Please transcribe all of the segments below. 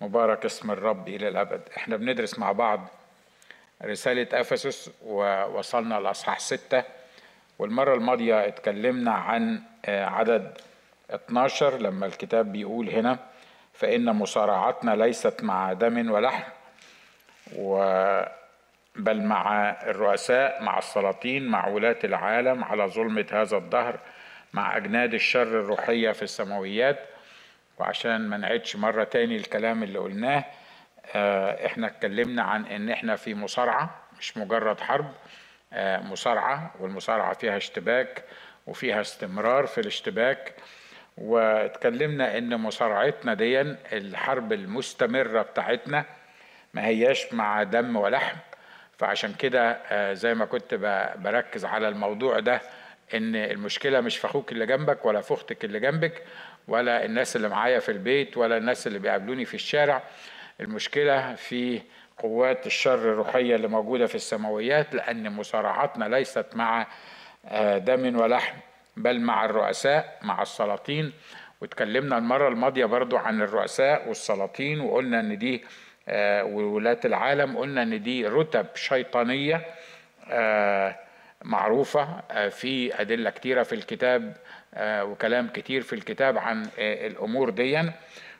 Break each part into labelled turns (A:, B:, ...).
A: مبارك اسم الرب إلى الأبد. إحنا بندرس مع بعض رسالة أفسس ووصلنا لأصحاح ستة. والمرة الماضية اتكلمنا عن عدد 12 لما الكتاب بيقول هنا فإن مصارعتنا ليست مع دم ولحم و بل مع الرؤساء مع السلاطين مع ولاة العالم على ظلمة هذا الدهر مع أجناد الشر الروحية في السماويات وعشان ما نعيدش مرة تاني الكلام اللي قلناه إحنا اتكلمنا عن ان إحنا في مصارعة مش مجرد حرب مصارعة والمصارعة فيها اشتباك وفيها استمرار في الاشتباك. واتكلمنا ان مصارعتنا دي الحرب المستمرة بتاعتنا ما هياش مع دم ولحم. فعشان كده زي ما كنت بركز على الموضوع ده ان المشكلة مش في أخوك اللي جنبك ولا في أختك اللي جنبك ولا الناس اللي معايا في البيت ولا الناس اللي بيقابلوني في الشارع. المشكلة في قوات الشر الروحية اللي موجودة في السماويات لأن مصارعتنا ليست مع دم ولحم بل مع الرؤساء مع السلاطين. واتكلمنا المرة الماضية برضو عن الرؤساء والسلاطين وقلنا إن دي وولاة العالم قلنا إن دي رتب شيطانية معروفة في أدلة كتيرة في الكتاب وكلام كتير في الكتاب عن الأمور دي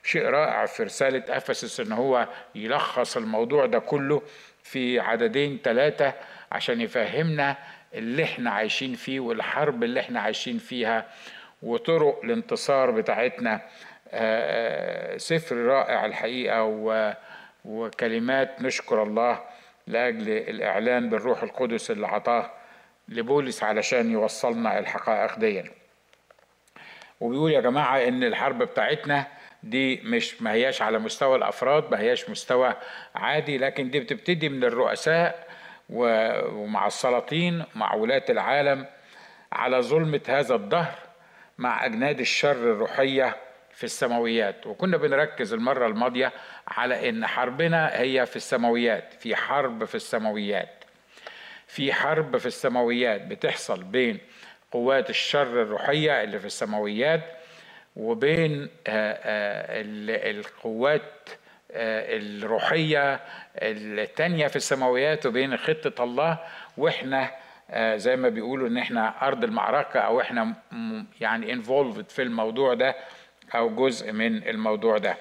A: شيء رائع في رسالة أفسس إن هو يلخص الموضوع ده كله في عددين ثلاثة عشان يفهمنا اللي إحنا عايشين فيه والحرب اللي إحنا عايشين فيها وطرق الانتصار بتاعتنا. سفر رائع الحقيقة وكلمات نشكر الله لأجل الإعلان بالروح القدس اللي عطاه لبولس علشان يوصلنا الحقائق دي وبيقول يا جماعة إن الحرب بتاعتنا دي مش ما هياش على مستوى الأفراد ما هياش مستوى عادي لكن دي بتبتدي من الرؤساء ومع السلاطين مع ولاة العالم على ظلمة هذا الدهر مع أجناد الشر الروحية في السماويات. وكنا بنركز المرة الماضية على إن حربنا هي في السماويات في حرب في السماويات في حرب في السماويات بتحصل بين قوات الشر الروحية اللي في السماويات وبين القوات الروحية التانية في السماويات وبين خطة الله. وإحنا زي ما بيقولوا إن إحنا أرض المعركة أو إحنا يعني انفولفد في الموضوع ده أو جزء من الموضوع ده.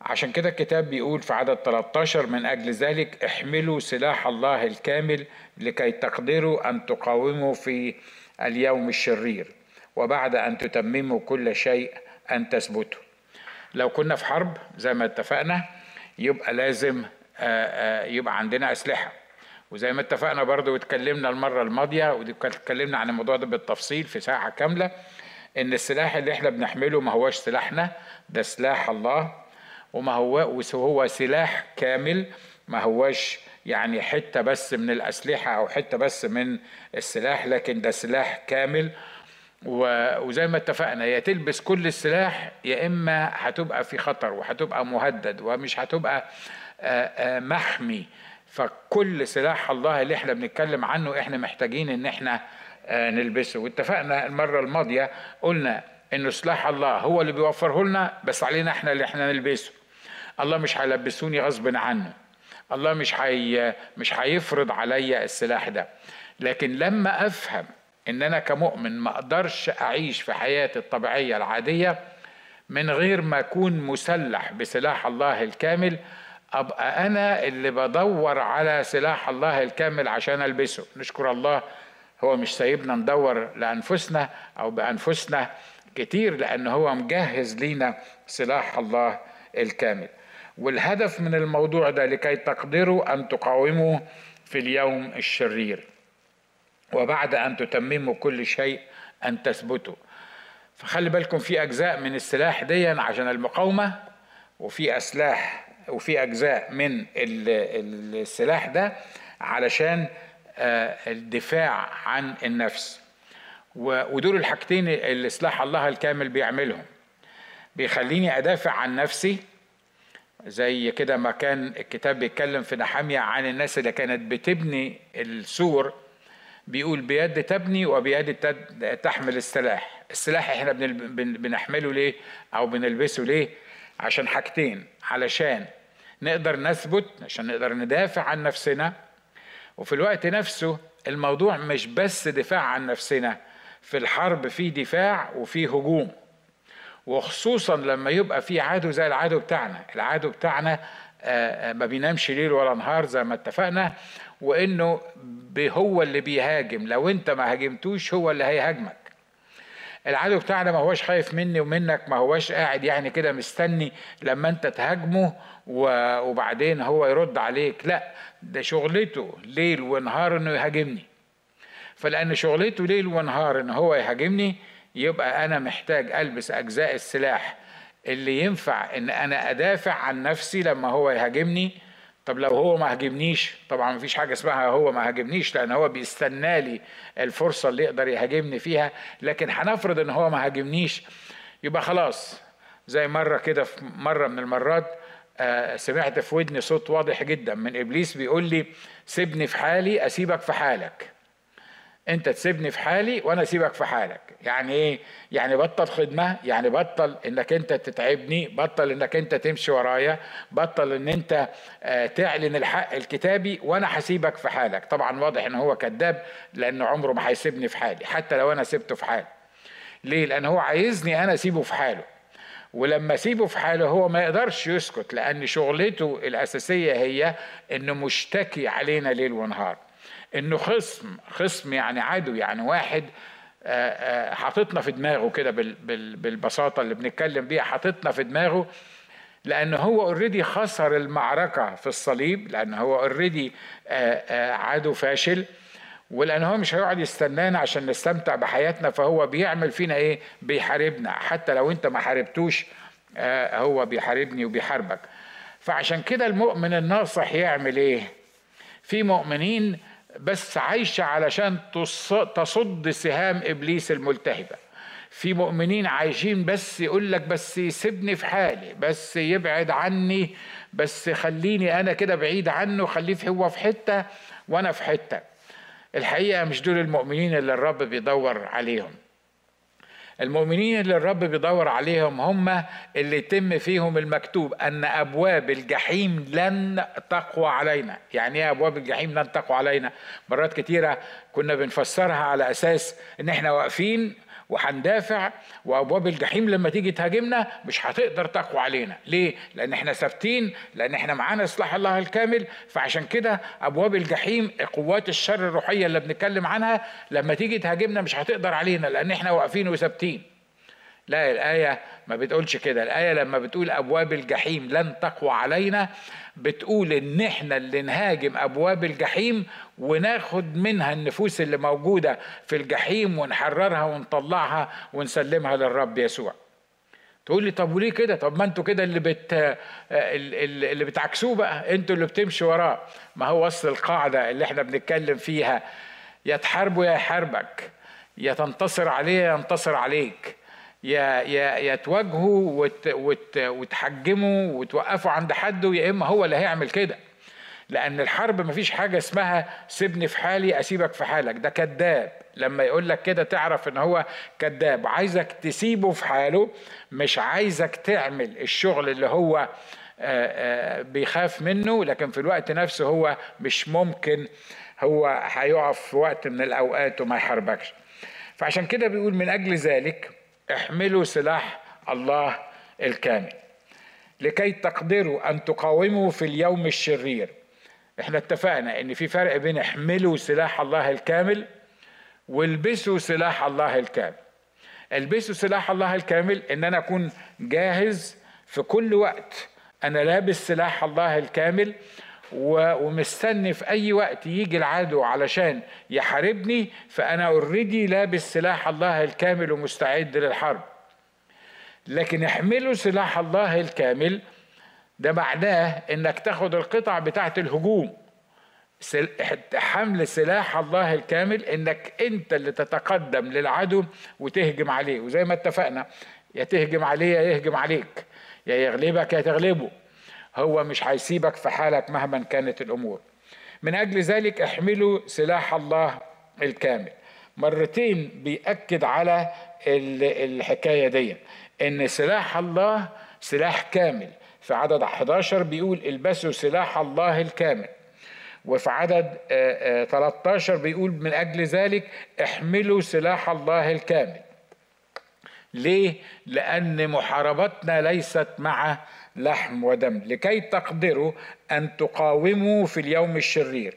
A: عشان كده الكتاب بيقول في عدد 13 من أجل ذلك احملوا سلاح الله الكامل لكي تقدروا أن تقاوموا في اليوم الشرير وبعد أن تتمموا كل شيء أن تثبتوا. لو كنا في حرب زي ما اتفقنا يبقى لازم يبقى عندنا أسلحة. وزي ما اتفقنا برضو واتكلمنا المرة الماضية واتكلمنا عن الموضوع ده بالتفصيل في ساعة كاملة إن السلاح اللي إحنا بنحمله ما هوش سلاحنا ده سلاح الله. وما هو وهو سلاح كامل ما هوش يعني حتة بس من الأسلحة أو حتة بس من السلاح لكن ده سلاح كامل. وزي ما اتفقنا يا تلبس كل السلاح يا إما هتبقى في خطر وهتبقى مهدد ومش هتبقى محمي. فكل سلاح الله اللي إحنا بنتكلم عنه إحنا محتاجين إن إحنا نلبسه. واتفقنا المرة الماضية قلنا ان سلاح الله هو اللي بيوفره لنا بس علينا إحنا اللي إحنا نلبسه. الله مش هيلبسوني غصب عنه. الله مش هي مش هيفرض عليا السلاح ده. لكن لما أفهم إن أنا كمؤمن ما أقدرش أعيش في حياتي الطبيعية العادية من غير ما أكون مسلح بسلاح الله الكامل أبقى أنا اللي بدور على سلاح الله الكامل عشان ألبسه. نشكر الله هو مش سايبنا ندور لأنفسنا أو بأنفسنا كتير لأن هو مجهز لينا سلاح الله الكامل. والهدف من الموضوع ده لكي تقدروا أن تقاوموا في اليوم الشرير. وبعد أن تتمموا كل شيء أن تثبتوا. فخلي بالكم في أجزاء من السلاح دي عشان المقاومة وفي أسلاح وفي أجزاء من السلاح ده علشان الدفاع عن النفس. ودول الحاجتين اللي سلاح الله الكامل بيعملهم. بيخليني أدافع عن نفسي زي كده ما كان الكتاب بيتكلم في نحامية عن الناس اللي كانت بتبني السور. بيقول بيد تبني وبيد تحمل السلاح. السلاح إحنا بنحمله ليه؟ أو بنلبسه ليه؟ عشان حاجتين. علشان نقدر نثبت عشان نقدر ندافع عن نفسنا. وفي الوقت نفسه الموضوع مش بس دفاع عن نفسنا في الحرب في دفاع وفي هجوم. وخصوصا لما يبقى في عدو زي العدو بتاعنا. العدو بتاعنا آه، آه، ما بينامش ليل ولا نهار زي ما اتفقنا وإنه هو اللي بيهاجم. لو أنت ما هاجمتوش هو اللي هيهاجمك. العدو بتاعنا ما هوش خايف مني ومنك ما هوش قاعد يعني كده مستني لما أنت تهاجمه وبعدين هو يرد عليك. لا ده شغلته ليل ونهار إنه يهاجمني. فلأن شغلته ليل ونهار إن هو يهاجمني يبقى أنا محتاج ألبس أجزاء السلاح اللي ينفع إن أنا أدافع عن نفسي لما هو يهاجمني. طب لو هو ما هاجمنيش طبعا ما فيش حاجة اسمها هو ما هاجمنيش لأن هو بيستنى لي الفرصة اللي يقدر يهاجمني فيها لكن هنفرض إن هو ما هاجمنيش يبقى خلاص. زي مرة كده في مرة من المرات آه، سمعت في ودني صوت واضح جدا من إبليس بيقول لي سيبني في حالي أسيبك في حالك. انت تسيبني في حالي وأنا اسيبك في حالك. يعني إيه؟ يعني بطل خدمة يعني بطل انك انت تتعبني بطل انك انت تمشي ورايا بطل ان انت آه، تعلن الحق الكتابي وأنا هسيبك في حالك. طبعا واضح ان هو كذاب لأن عمره ما هيسيبني في حالي حتى لو أنا سبته في حالي. ليه؟ لأن هو عايزني أنا أسيبه في حاله. ولما أسيبه في حاله هو ما يقدرش يسكت لأن شغلته الأساسية هي إنه مشتكي علينا ليل ونهار. إنه خصم خصم يعني عدو يعني واحد آه، آه، حاططنا في دماغه كده بالبساطة اللي بنتكلم بيها حاططنا في دماغه لأن هو already خسر المعركة في الصليب لأن هو already آه، عدو فاشل ولأن هو مش هيقعد يستنانا عشان نستمتع بحياتنا فهو بيعمل فينا إيه؟ بيحاربنا. حتى لو أنت ما حاربتوش هو بيحاربني وبيحاربك. فعشان كده المؤمن الناصح يعمل إيه؟ في مؤمنين بس عايشة علشان تصد سهام إبليس الملتهبة. في مؤمنين عايشين بس يقول لك بس يسيبني في حالي بس يبعد عني بس خليني أنا كده بعيد عنه خليه هو في حتة وأنا في حتة. الحقيقة مش دول المؤمنين اللي الرب بيدور عليهم. المؤمنين اللي الرب بيدور عليهم هم اللي يتم فيهم المكتوب أن أبواب الجحيم لن تقوى علينا. يعني إيه أبواب الجحيم لن تقوى علينا؟ مرات كتيرة كنا بنفسرها على أساس إن إحنا واقفين وهندافع وابواب الجحيم لما تيجي تهاجمنا مش هتقدر تقوى علينا. ليه؟ لأن إحنا ثابتين لأن إحنا معانا سلاح الله الكامل. فعشان كده ابواب الجحيم قوات الشر الروحية اللي بنتكلم عنها لما تيجي تهاجمنا مش هتقدر علينا لأن إحنا واقفين وثابتين. لا الآية ما بتقولش كده. الآية لما بتقول أبواب الجحيم لن تقوى علينا بتقول إن إحنا اللي نهاجم أبواب الجحيم وناخد منها النفوس اللي موجودة في الجحيم ونحررها ونطلعها ونسلمها للرب يسوع. تقول لي طب وليه كده؟ طب ما أنتوا كده اللي بت اللي بتعكسوه بقى. أنتوا اللي بتمشوا وراه. ما هو اصل القاعدة اللي إحنا بنتكلم فيها. يا تحاربه يا يحاربك. يا تنتصر عليه ينتصر عليك. يا تواجهوا وت وت وتحجموا وتوقفوا عند حده يا إما هو اللي هيعمل كده. لأن الحرب مفيش حاجة اسمها سيبني في حالي أسيبك في حالك. ده كذاب. لما يقول لك كده تعرف إن هو كذاب. عايزك تسيبه في حاله مش عايزك تعمل الشغل اللي هو بيخاف منه. لكن في الوقت نفسه هو مش ممكن هو هيقف في وقت من الأوقات وما يحاربكش. فعشان كده بيقول من أجل ذلك احملوا سلاح الله الكامل. لكي تقدروا أن تقاوموا في اليوم الشرير. إحنا اتفقنا إن في فرق بين احملوا سلاح الله الكامل والبسوا سلاح الله الكامل. البسوا سلاح الله الكامل إن أنا أكون جاهز في كل وقت. أنا لابس سلاح الله الكامل ومستني في أي وقت يجي العدو علشان يحاربني فأنا اوريدي لابس سلاح الله الكامل ومستعد للحرب. لكن احملوا سلاح الله الكامل ده معناه إنك تاخد القطع بتاعت الهجوم. حمل سلاح الله الكامل إنك أنت اللي تتقدم للعدو وتهجم عليه. وزي ما اتفقنا يا تهجم عليه يا يهجم عليك يا يغلبك يا تغلبه. هو مش هيسيبك في حالك مهما كانت الأمور. من أجل ذلك احملوا سلاح الله الكامل. مرتين بيأكد على الحكاية دي إن سلاح الله سلاح كامل. في عدد 11 بيقول البسوا سلاح الله الكامل. وفي عدد 13 بيقول من أجل ذلك احملوا سلاح الله الكامل. ليه؟ لأن محاربتنا ليست مع لحم ودم لكي تقدروا أن تقاوموا في اليوم الشرير.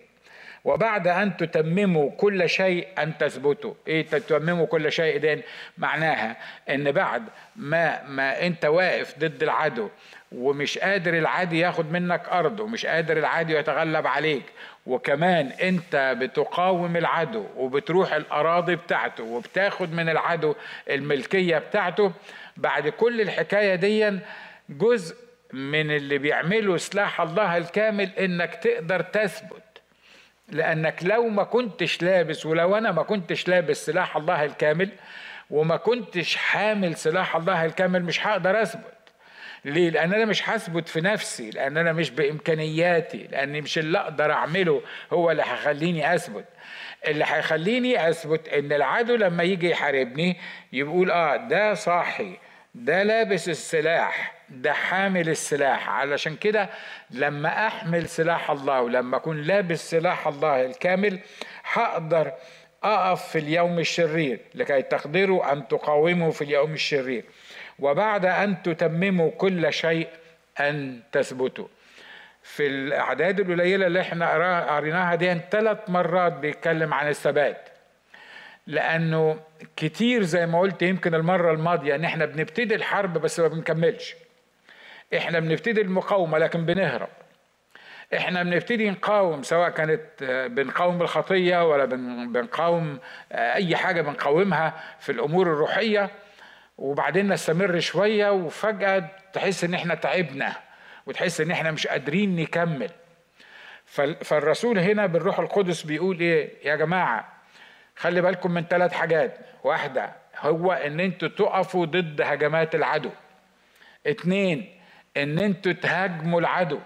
A: وبعد أن تتمموا كل شيء أن تثبتوا. إيه تتمموا كل شيء دين؟ معناها أن بعد ما, ما أنت واقف ضد العدو ومش قادر العادي ياخد منك أرض ومش قادر العادي يتغلب عليك وكمان أنت بتقاوم العدو وبتروح الأراضي بتاعته وبتاخد من العدو الملكية بتاعته بعد كل الحكاية دي جزء من اللي بيعمله سلاح الله الكامل إنك تقدر تثبت لأنك لو ما كنتش لابس ولو أنا ما كنتش لابس سلاح الله الكامل وما كنتش حامل سلاح الله الكامل مش هقدر أثبت ليه؟ لأن أنا مش هثبت في نفسي، لأن أنا مش بإمكانياتي، لأن مش اللي أقدر أعمله هو اللي هيخليني أثبت. اللي هيخليني أثبت إن العدو لما يجي يحاربني يقول آه ده صاحي، ده لابس السلاح، ده حامل السلاح، علشان كده لما أحمل سلاح الله ولما أكون لابس سلاح الله الكامل هقدر أقف في اليوم الشرير. لكي تقدروا أن تقاوموا في اليوم الشرير. وبعد أن تتمموا كل شيء أن تثبتوا. في الأعداد القليلة اللي إحنا قريناها دي ثلاث مرات بيتكلم عن الثبات. لأنه كتير زي ما قلت يمكن المرة الماضية إن إحنا بنبتدي الحرب بس ما بنكملش. إحنا بنبتدي المقاومة لكن بنهرب. إحنا بنبتدي نقاوم سواء كانت بنقاوم الخطية ولا بنقاوم أي حاجة بنقاومها في الأمور الروحية. وبعدين نستمر شوية وفجأة تحس إن إحنا تعبنا وتحس إن إحنا مش قادرين نكمل. فالرسول هنا بالروح القدس بيقول إيه؟ يا جماعة خلي بالكم من ثلاث حاجات. واحدة هو إن أنتوا تقفوا ضد هجمات العدو. اتنين إن أنتوا تهاجموا العدو.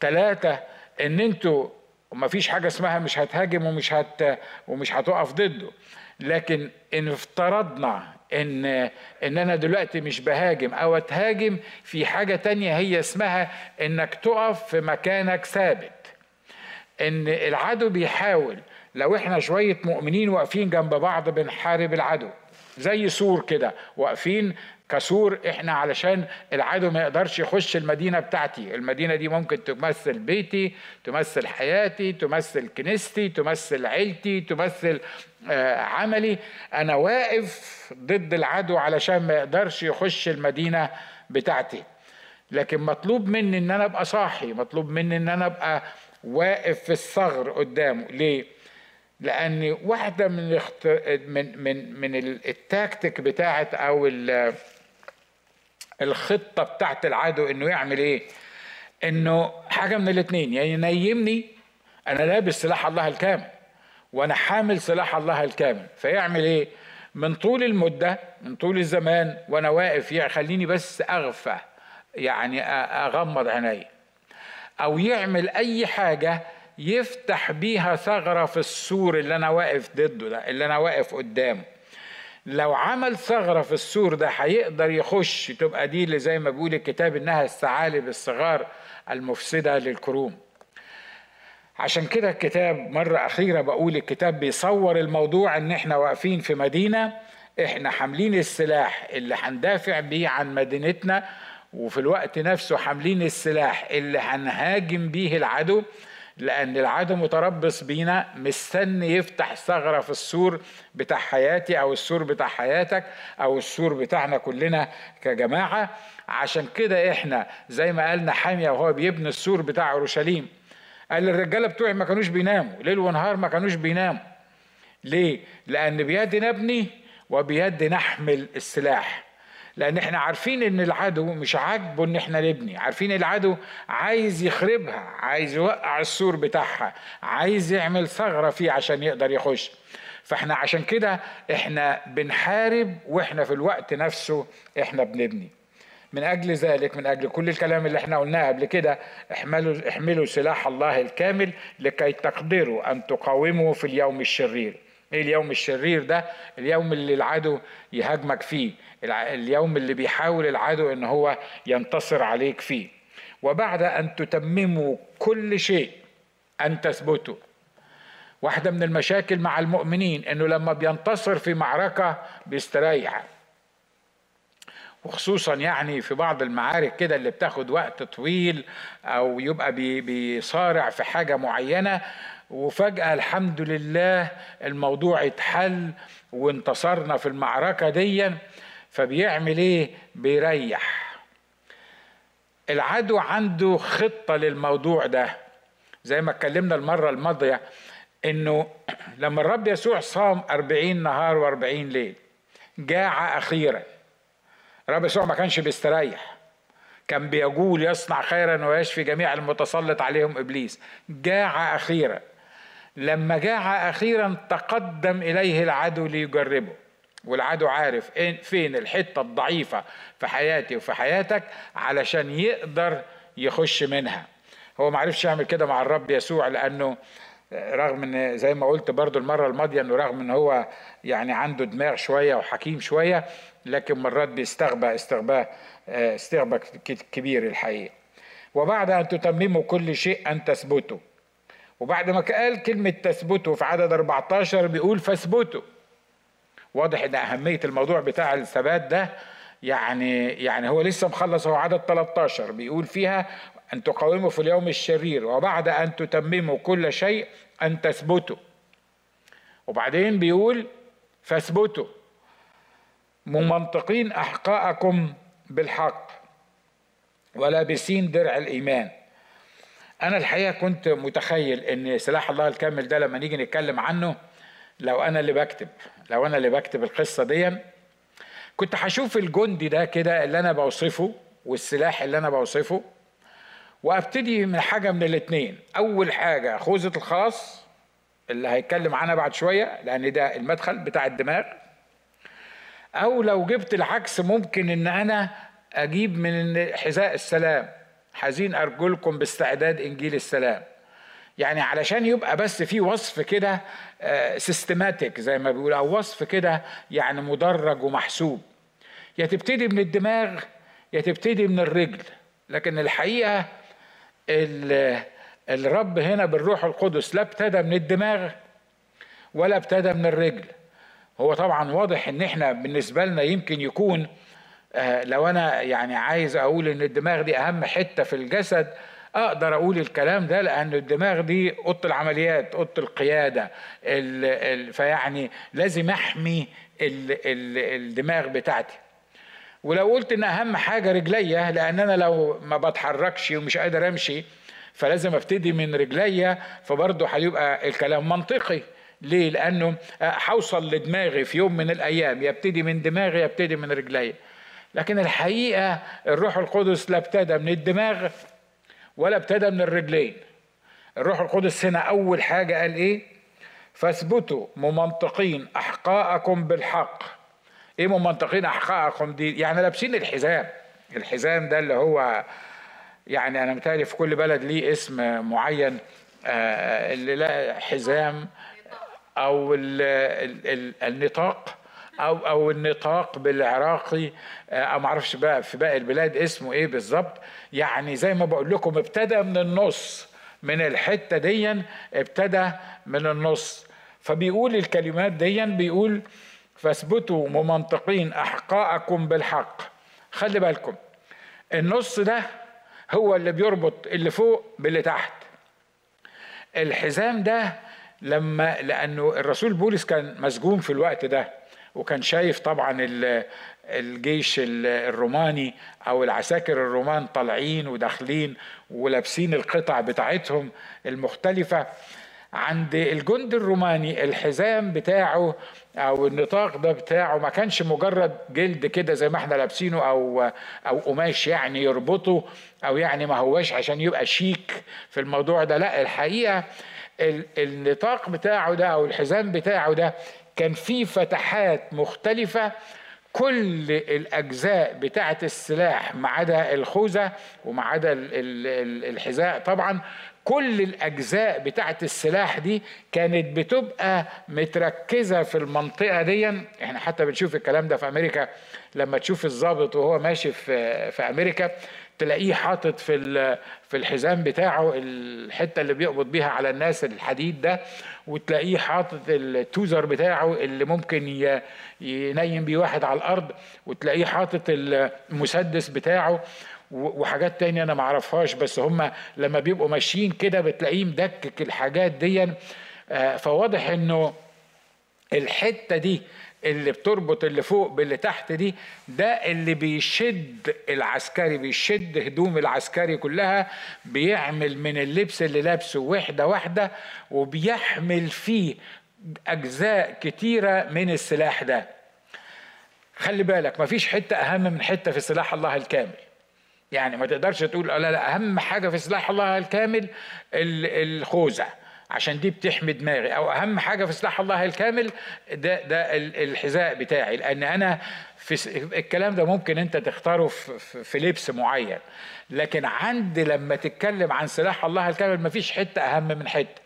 A: ثلاثة إن أنتوا وما فيش حاجة اسمها مش هتهاجم ومش هت ومش هتقف ضده. لكن إن افترضنا إن إن أنا دلوقتي مش بهاجم أو أتهاجم في حاجة تانية هي اسمها إنك تقف في مكانك ثابت. إن العدو بيحاول لو إحنا شوية مؤمنين واقفين جنب بعض بنحارب العدو. زي سور كده واقفين كسور إحنا علشان العدو ما يقدرش يخش المدينة بتاعتي. المدينة دي ممكن تمثل بيتي تمثل حياتي تمثل كنيستي تمثل عيلتي تمثل آه عملي. أنا واقف ضد العدو علشان ما يقدرش يخش المدينة بتاعتي. لكن مطلوب مني إن أنا أبقى صاحي مطلوب مني إن أنا أبقى واقف في الثغر قدامه. ليه؟ لأن واحدة من من من من التاكتيك بتاعت أو الخطة بتاعت العدو إنه يعمل إيه؟ إنه حاجة من الاثنين يا يعني ينيمني أنا لابس سلاح الله الكامل وأنا حامل سلاح الله الكامل. فيعمل إيه؟ من طول المدة من طول الزمان وأنا واقف يخليني بس أغفى يعني أغمض عيني. أو يعمل أي حاجة يفتح بيها ثغرة في السور اللي أنا واقف ضده ده اللي أنا واقف قدامه. لو عمل ثغرة في السور ده هيقدر يخش تبقى دي اللي زي ما بيقول الكتاب إنها الثعالب الصغار المفسدة للكروم. عشان كده الكتاب مرة أخيرة بقول الكتاب بيصور الموضوع إن إحنا واقفين في مدينة إحنا حاملين السلاح اللي هندافع بيه عن مدينتنا وفي الوقت نفسه حاملين السلاح اللي هنهاجم بيه العدو. لأن العدو متربص بينا مستني يفتح ثغرة في السور بتاع حياتي أو السور بتاع حياتك أو السور بتاعنا كلنا كجماعة. عشان كده إحنا زي ما قالنا حامية وهو بيبني السور بتاع أورشليم. قال الرجالة بتوعي ما كانوش بيناموا ليل ونهار ما كانوش بيناموا. ليه؟ لأن بيد نبني وبيد نحمل السلاح. لأن إحنا عارفين ان العدو مش عاجبه ان إحنا نبني. عارفين العدو عايز يخربها عايز يوقع السور بتاعها عايز يعمل ثغرة فيه عشان يقدر يخش. فاحنا عشان كده إحنا بنحارب وإحنا في الوقت نفسه إحنا بنبني. من أجل ذلك من أجل كل الكلام اللي إحنا قلناه قبل كده احملوا احملوا سلاح الله الكامل لكي تقدروا أن تقاوموا في اليوم الشرير. إيه اليوم الشرير ده؟ اليوم اللي العدو يهاجمك فيه. اليوم اللي بيحاول العدو إن هو ينتصر عليك فيه. وبعد أن تتمموا كل شيء أن تثبتوا. واحدة من المشاكل مع المؤمنين إنه لما بينتصر في معركة بيستريح. وخصوصا يعني في بعض المعارك كده اللي بتاخد وقت طويل أو يبقى بيصارع في حاجة معينة وفجأة الحمد لله الموضوع اتحل وانتصرنا في المعركة دي فبيعمل إيه؟ بيريح. العدو عنده خطة للموضوع ده. زي ما اتكلمنا المرة الماضية إنه لما الرب يسوع صام أربعين نهار وأربعين ليل جاع أخيرا. الرب يسوع ما كانش بيستريح. كان بيقول يصنع خيرا ويشفي جميع المتسلط عليهم إبليس. جاع أخيرا. لما جاع أخيرا تقدم إليه العدو ليجربه. والعدو عارف فين الحتة الضعيفة في حياتي وفي حياتك علشان يقدر يخش منها. هو ما عرفش يعمل كده مع الرب يسوع لأنه رغم إن زي ما قلت برضو المرة الماضية إنه رغم إن هو يعني عنده دماغ شوية وحكيم شوية لكن مرات بيستغبى استغباء استغبى كبير الحقيقة. وبعد أن تتمموا كل شيء أن تثبتوا وبعد ما قال كلمة تثبتوا في عدد 14 بيقول فاثبتوا واضح إن أهمية الموضوع بتاع الثبات ده يعني يعني هو لسه مخلص هو عدد 13 بيقول فيها أن تقاوموا في اليوم الشرير وبعد أن تتمموا كل شيء أن تثبتوا وبعدين بيقول فاثبتوا. ممنطقين أحقاءكم بالحق ولابسين درع الإيمان. أنا الحقيقة كنت متخيل إن سلاح الله الكامل ده لما نيجي نتكلم عنه لو أنا اللي بكتب لو أنا اللي بكتب القصة دي كنت هشوف الجندي ده كده اللي أنا بوصفه والسلاح اللي أنا بوصفه وأبتدي من حاجة من الاثنين أول حاجة خوذة الخلاص اللي هيتكلم عنها بعد شوية لأن ده المدخل بتاع الدماغ. أو لو جبت العكس ممكن إن أنا أجيب من حذاء السلام. حزين أرجلكم باستعداد إنجيل السلام. يعني علشان يبقى بس في وصف كده سيستماتيك زي ما بيقول أو وصف كده يعني مدرج ومحسوب. يا تبتدي من الدماغ يا تبتدي من الرجل. لكن الحقيقة الرب هنا بالروح القدس لا ابتدى من الدماغ ولا ابتدى من الرجل. هو طبعا واضح إن إحنا بالنسبة لنا يمكن يكون آه لو أنا يعني عايز أقول إن الدماغ دي أهم حتة في الجسد أقدر أقول الكلام ده لأن الدماغ دي أوضة العمليات أوضة القيادة ال ال فيعني لازم أحمي ال ال الدماغ بتاعتي. ولو قلت إن أهم حاجة رجليا لأن أنا لو ما بتحركش ومش قادر أمشي فلازم أبتدي من رجليا فبرضه هيبقى الكلام منطقي. ليه؟ لأنه هوصل لدماغي في يوم من الأيام يبتدي من دماغي يبتدي من رجليا. لكن الحقيقة الروح القدس لا ابتدى من الدماغ. ولا ابتدى من الرجلين. الروح القدس هنا أول حاجة قال إيه؟ فاثبتوا ممنطقين أحقاءكم بالحق. إيه ممنطقين أحقاءكم دي؟ يعني لابسين الحزام. الحزام ده اللي هو يعني أنا متهيألي في كل بلد ليه اسم معين. آه اللي لا حزام ال النطاق. أو أو النطاق بالعراقي أو ما أعرفش بقى في باقي البلاد اسمه إيه بالظبط. يعني زي ما بقول لكم ابتدى من النص من الحتة دي ابتدى من النص. فبيقول الكلمات دي بيقول فاثبتوا ممنطقين أحقاءكم بالحق. خلي بالكم النص ده هو اللي بيربط اللي فوق باللي تحت. الحزام ده لما لأنه الرسول بولس كان مسجون في الوقت ده. وكان شايف طبعا الجيش الروماني أو العساكر الرومان طالعين وداخلين ولابسين القطع بتاعتهم المختلفة عند الجند الروماني. الحزام بتاعه أو النطاق ده بتاعه ما كانش مجرد جلد كده زي ما إحنا لابسينه أو أو قماش يعني يربطه أو يعني ما هواش عشان يبقى شيك في الموضوع ده. لا الحقيقة النطاق بتاعه ده أو الحزام بتاعه ده كان فيه فتحات مختلفة كل الأجزاء بتاعة السلاح ما عدا الخوذة وما عدا الحذاء طبعا كل الأجزاء بتاعت السلاح دي كانت بتبقى متركزة في المنطقة دي. إحنا حتى بنشوف الكلام ده في أمريكا. لما تشوف الضابط وهو ماشي في في أمريكا تلاقيه حاطط في في الحزام بتاعه الحتة اللي بيقبض بيها على الناس الحديد ده. وتلاقيه حاطط التوزر بتاعه اللي ممكن ينيم بيه واحد على الأرض وتلاقيه حاطط المسدس بتاعه وحاجات تانية أنا معرفهاش بس هم لما بيبقوا ماشيين كده بتلاقيه مدكك الحاجات دي آه، فواضح إنه الحتة دي اللي بتربط اللي فوق باللي تحت دي ده اللي بيشد العسكري بيشد هدوم العسكري كلها بيعمل من اللبس اللي لابسه وحدة واحدة وبيحمل فيه أجزاء كتيرة من السلاح ده. خلي بالك مفيش حتة أهم من حتة في سلاح الله الكامل. يعني ما تقدرش تقول لا لا أهم حاجة في سلاح الله الكامل الخوذة. عشان دي بتحمي دماغي. أو أهم حاجة في سلاح الله الكامل ده ده الحذاء بتاعي. لأن أنا في الكلام ده ممكن أنت تختاره في, في لبس معين. لكن عندي لما تتكلم عن سلاح الله الكامل مفيش حتة أهم من حتة.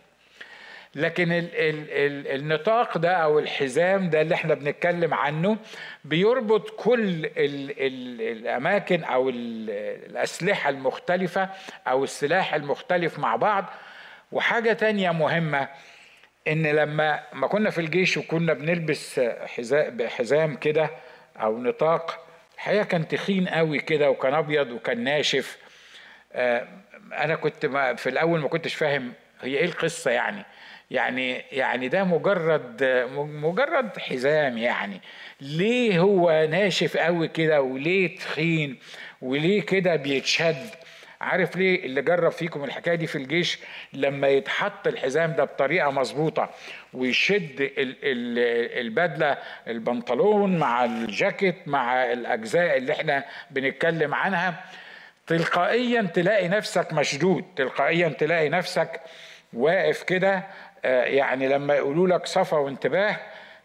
A: لكن ال ال ال النطاق ده أو الحزام ده اللي إحنا بنتكلم عنه بيربط كل ال ال الأماكن أو الأسلحة المختلفة أو السلاح المختلف مع بعض وحاجة تانية مهمة إن لما ما كنا في الجيش وكنا بنلبس حذاء حزام كده أو نطاق الحقيقة كان تخين قوي كده وكان أبيض وكان ناشف. آه، أنا كنت في الأول ما كنتش فاهم هي إيه القصة يعني. يعني يعني ده مجرد مجرد حزام يعني. ليه هو ناشف قوي كده وليه تخين وليه كده بيتشد؟ عارف ليه اللي جرب فيكم الحكاية دي في الجيش؟ لما يتحط الحزام ده بطريقة مظبوطة ويشد البدلة البنطلون مع الجاكيت مع الأجزاء اللي إحنا بنتكلم عنها تلقائيا تلاقي نفسك مشدود تلقائيا تلاقي نفسك واقف كده آه، يعني لما يقولوا لك صفا وانتباه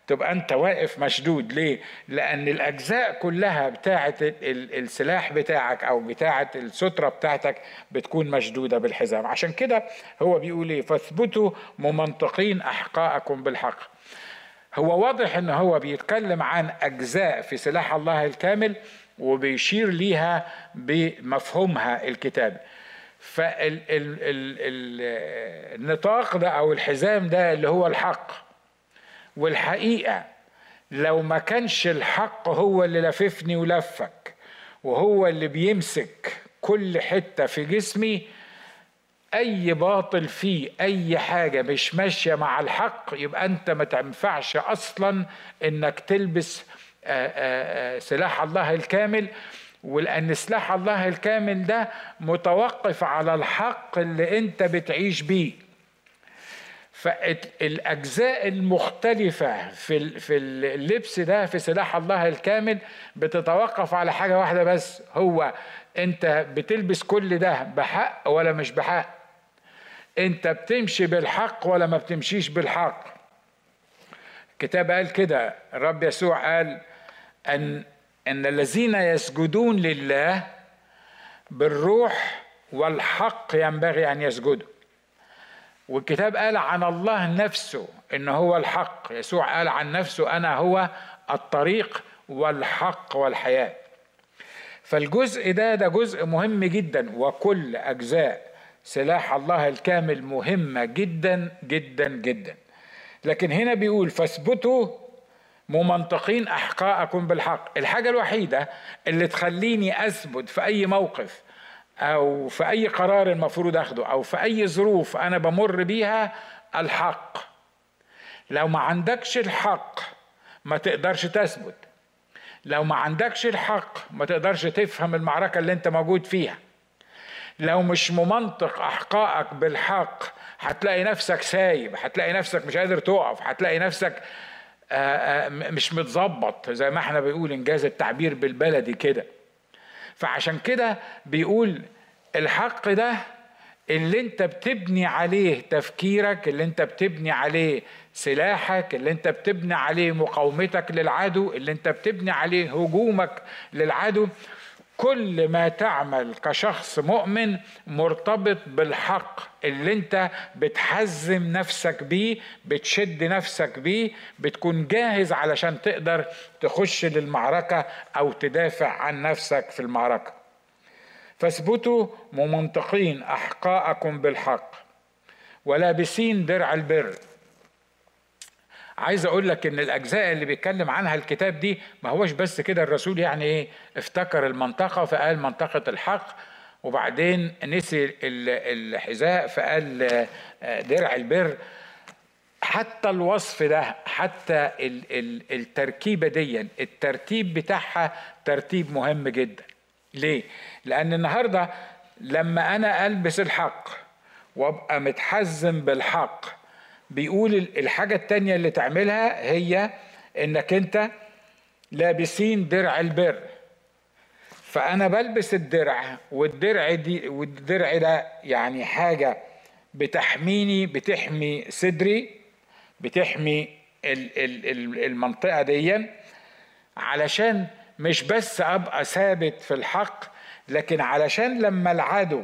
A: تبقى أنت واقف مشدود. ليه؟ لأن الأجزاء كلها بتاعة السلاح بتاعك أو بتاعة السترة بتاعتك بتكون مشدودة بالحزام. عشان كده هو بيقول إيه؟ فاثبتوا ممنطقين أحقاءكم بالحق. هو واضح إن هو بيتكلم عن أجزاء في سلاح الله الكامل وبيشير ليها بمفهومها الكتابي فالنطاق ده أو الحزام ده اللي هو الحق والحقيقة لو ما كانش الحق هو اللي لففني ولفك وهو اللي بيمسك كل حتة في جسمي أي باطل فيه أي حاجة مش ماشية مع الحق يبقى أنت ما تنفعش أصلا إنك تلبس سلاح الله الكامل. ولأن سلاح الله الكامل ده متوقف على الحق اللي أنت بتعيش بيه. فالاجزاء المختلفة في في اللبس ده في سلاح الله الكامل بتتوقف على حاجة واحدة بس هو أنت بتلبس كل ده بحق ولا مش بحق؟ أنت بتمشي بالحق ولا ما بتمشيش بالحق؟ الكتاب قال كده الرب يسوع قال ان أن الذين يسجدون لله بالروح والحق ينبغي أن يسجدوا. والكتاب قال عن الله نفسه إن هو الحق. يسوع قال عن نفسه أنا هو الطريق والحق والحياة. فالجزء ده ده جزء مهم جدا وكل أجزاء سلاح الله الكامل مهمة جدا جدا جدا. لكن هنا بيقول فاثبتوا ممنطقين أحقاءكم بالحق. الحاجة الوحيدة اللي تخليني أثبت في أي موقف أو في أي قرار المفروض أخده أو في أي ظروف أنا بمر بيها الحق. لو ما عندكش الحق ما تقدرش تثبت. لو ما عندكش الحق ما تقدرش تفهم المعركة اللي أنت موجود فيها. لو مش ممنطق احقائك بالحق هتلاقي نفسك سايب هتلاقي نفسك مش قادر تقف هتلاقي نفسك آه، آه، مش متظبط زي ما إحنا بنقول إنجاز التعبير بالبلدي كده. فعشان كده بيقول الحق ده اللي انت بتبني عليه تفكيرك اللي انت بتبني عليه سلاحك اللي انت بتبني عليه مقاومتك للعدو اللي انت بتبني عليه هجومك للعدو كل ما تعمل كشخص مؤمن مرتبط بالحق اللي انت بتحزم نفسك بيه بتشد نفسك بيه بتكون جاهز علشان تقدر تخش للمعركة أو تدافع عن نفسك في المعركة. فاثبتوا ممنطقين أحقاءكم بالحق. ولابسين درع البر. عايز أقول لك ان الاجزاء اللي بيتكلم عنها الكتاب دي ما هوش بس كده الرسول يعني إيه افتكر المنطقة فقال منطقة الحق وبعدين نسي الحذاء فقال درع البر. حتى الوصف ده حتى التركيبة دي الترتيب بتاعها ترتيب مهم جدا. ليه؟ لأن النهارده لما أنا ألبس الحق وأبقى متحزم بالحق بيقول الحاجة التانية اللي تعملها هي إنك أنت لابسين درع البر. فأنا بلبس الدرع والدرع دي والدرع ده يعني حاجة بتحميني بتحمي صدري بتحمي المنطقة دي. علشان مش بس أبقى ثابت في الحق لكن علشان لما العدو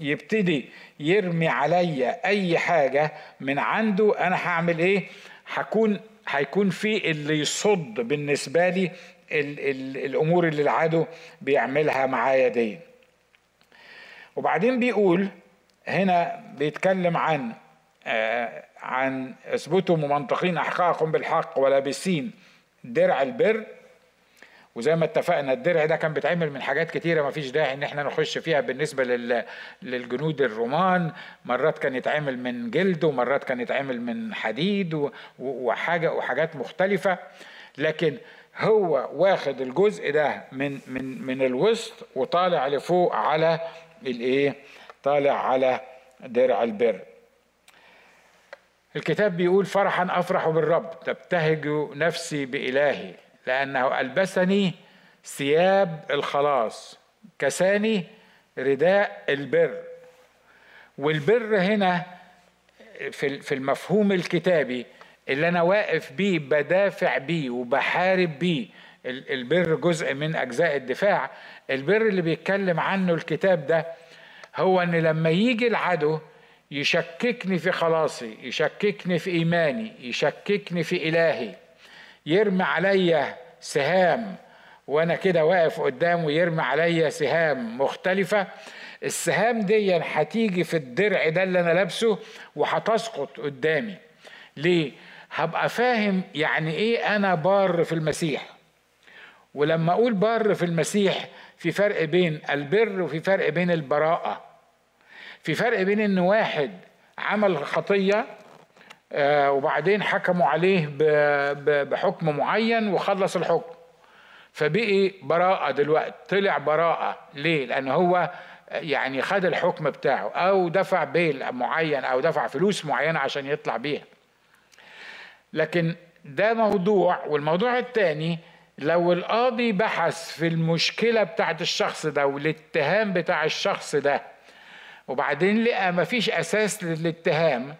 A: يبتدي يرمي عليا أي حاجة من عنده أنا هعمل إيه؟ هكون هيكون في اللي يصد بالنسبة لي ال ال الأمور اللي العدو بيعملها معايا دي. وبعدين بيقول هنا بيتكلم عن آه عن اثبتوا ممنطقين احقاقكم بالحق ولابسين درع البر. وزي ما اتفقنا الدرع ده كان بيتعمل من حاجات كتيرة ما فيش داعي إن إحنا نخش فيها بالنسبة لل... للجنود الرومان. مرات كان يتعمل من جلد ومرات كان يتعمل من حديد و... وحاجه وحاجات مختلفة. لكن هو واخد الجزء ده من من من الوسط وطالع لفوق على الإيه؟ طالع على درع البر. الكتاب بيقول فرحا أفرح بالرب تبتهج نفسي بإلهي. لأنه ألبسني ثياب الخلاص كساني رداء البر. والبر هنا في المفهوم الكتابي اللي أنا واقف بيه بدافع بيه وبحارب بيه. البر جزء من أجزاء الدفاع. البر اللي بيتكلم عنه الكتاب ده هو أن لما يجي العدو يشككني في خلاصي يشككني في إيماني يشككني في إلهي. يرمي عليا سهام. وأنا كده واقف قدامه يرمي عليا سهام مختلفة. السهام دي هتيجي في الدرع ده اللي أنا لابسه وهتسقط قدامي. ليه؟ هبقى فاهم يعني إيه أنا بار في المسيح. ولما أقول بار في المسيح في فرق بين البر وفي فرق بين البراءة. في فرق بين إن واحد عمل خطية آه وبعدين حكموا عليه بحكم معين وخلص الحكم. فبقي براءة دلوقتي طلع براءة. ليه؟ لأن هو يعني خد الحكم بتاعه أو دفع بيل معين أو دفع فلوس معينة عشان يطلع بيها. لكن ده موضوع والموضوع الثاني لو القاضي بحث في المشكلة بتاعت الشخص ده والاتهام بتاع الشخص ده وبعدين لقى مفيش أساس للاتهام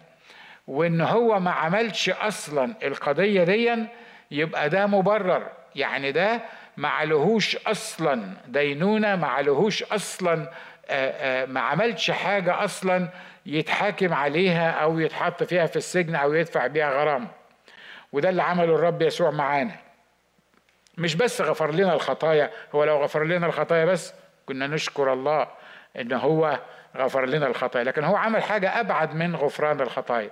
A: وإن هو ما عملش أصلا القضية دي يبقى ده مبرر. يعني ده ما عليهوش أصلا دينونة ما عليهوش أصلا ما عملش حاجة أصلا يتحاكم عليها أو يتحط فيها في السجن أو يدفع بيها غرامة. وده اللي عمله الرب يسوع معانا. مش بس غفر لنا الخطايا هو لو غفر لنا الخطايا بس كنا نشكر الله إن هو غفر لنا الخطايا لكن هو عمل حاجة أبعد من غفران الخطايا.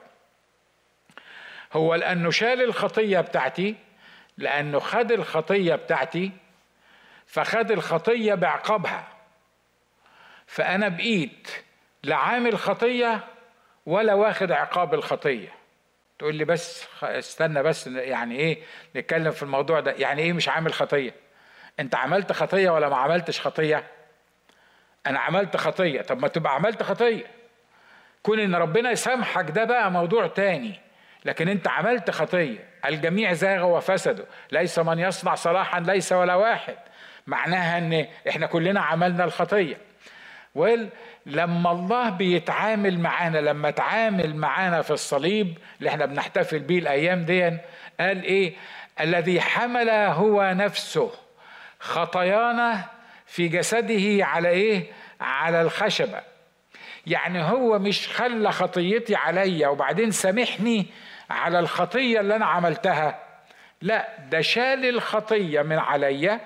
A: هو لأنه شال الخطية بتاعتي لأنه خد الخطية بتاعتي فخد الخطية بعقابها. فأنا بقيت لا عامل خطية ولا واخد عقاب الخطية. تقول لي بس استنى بس يعني إيه نتكلم في الموضوع ده؟ يعني إيه مش عامل خطية؟ أنت عملت خطية ولا ما عملتش خطية؟ أنا عملت خطية. طب ما تبقى عملت خطية. كون إن ربنا يسامحك ده بقى موضوع تاني. لكن انت عملت خطية. الجميع زاغوا وفسدوا. ليس من يصنع صلاحا ليس ولا واحد. معناها ان إحنا كلنا عملنا الخطية. ولما الله بيتعامل معانا لما تعامل معانا في الصليب اللي إحنا بنحتفل بيه الأيام دي قال إيه؟ الذي حمل هو نفسه خطايانا في جسده على إيه؟ على الخشبة. يعني هو مش خلى خطيتي عليا وبعدين سامحني على الخطية اللي أنا عملتها. لا ده شال الخطية من عليا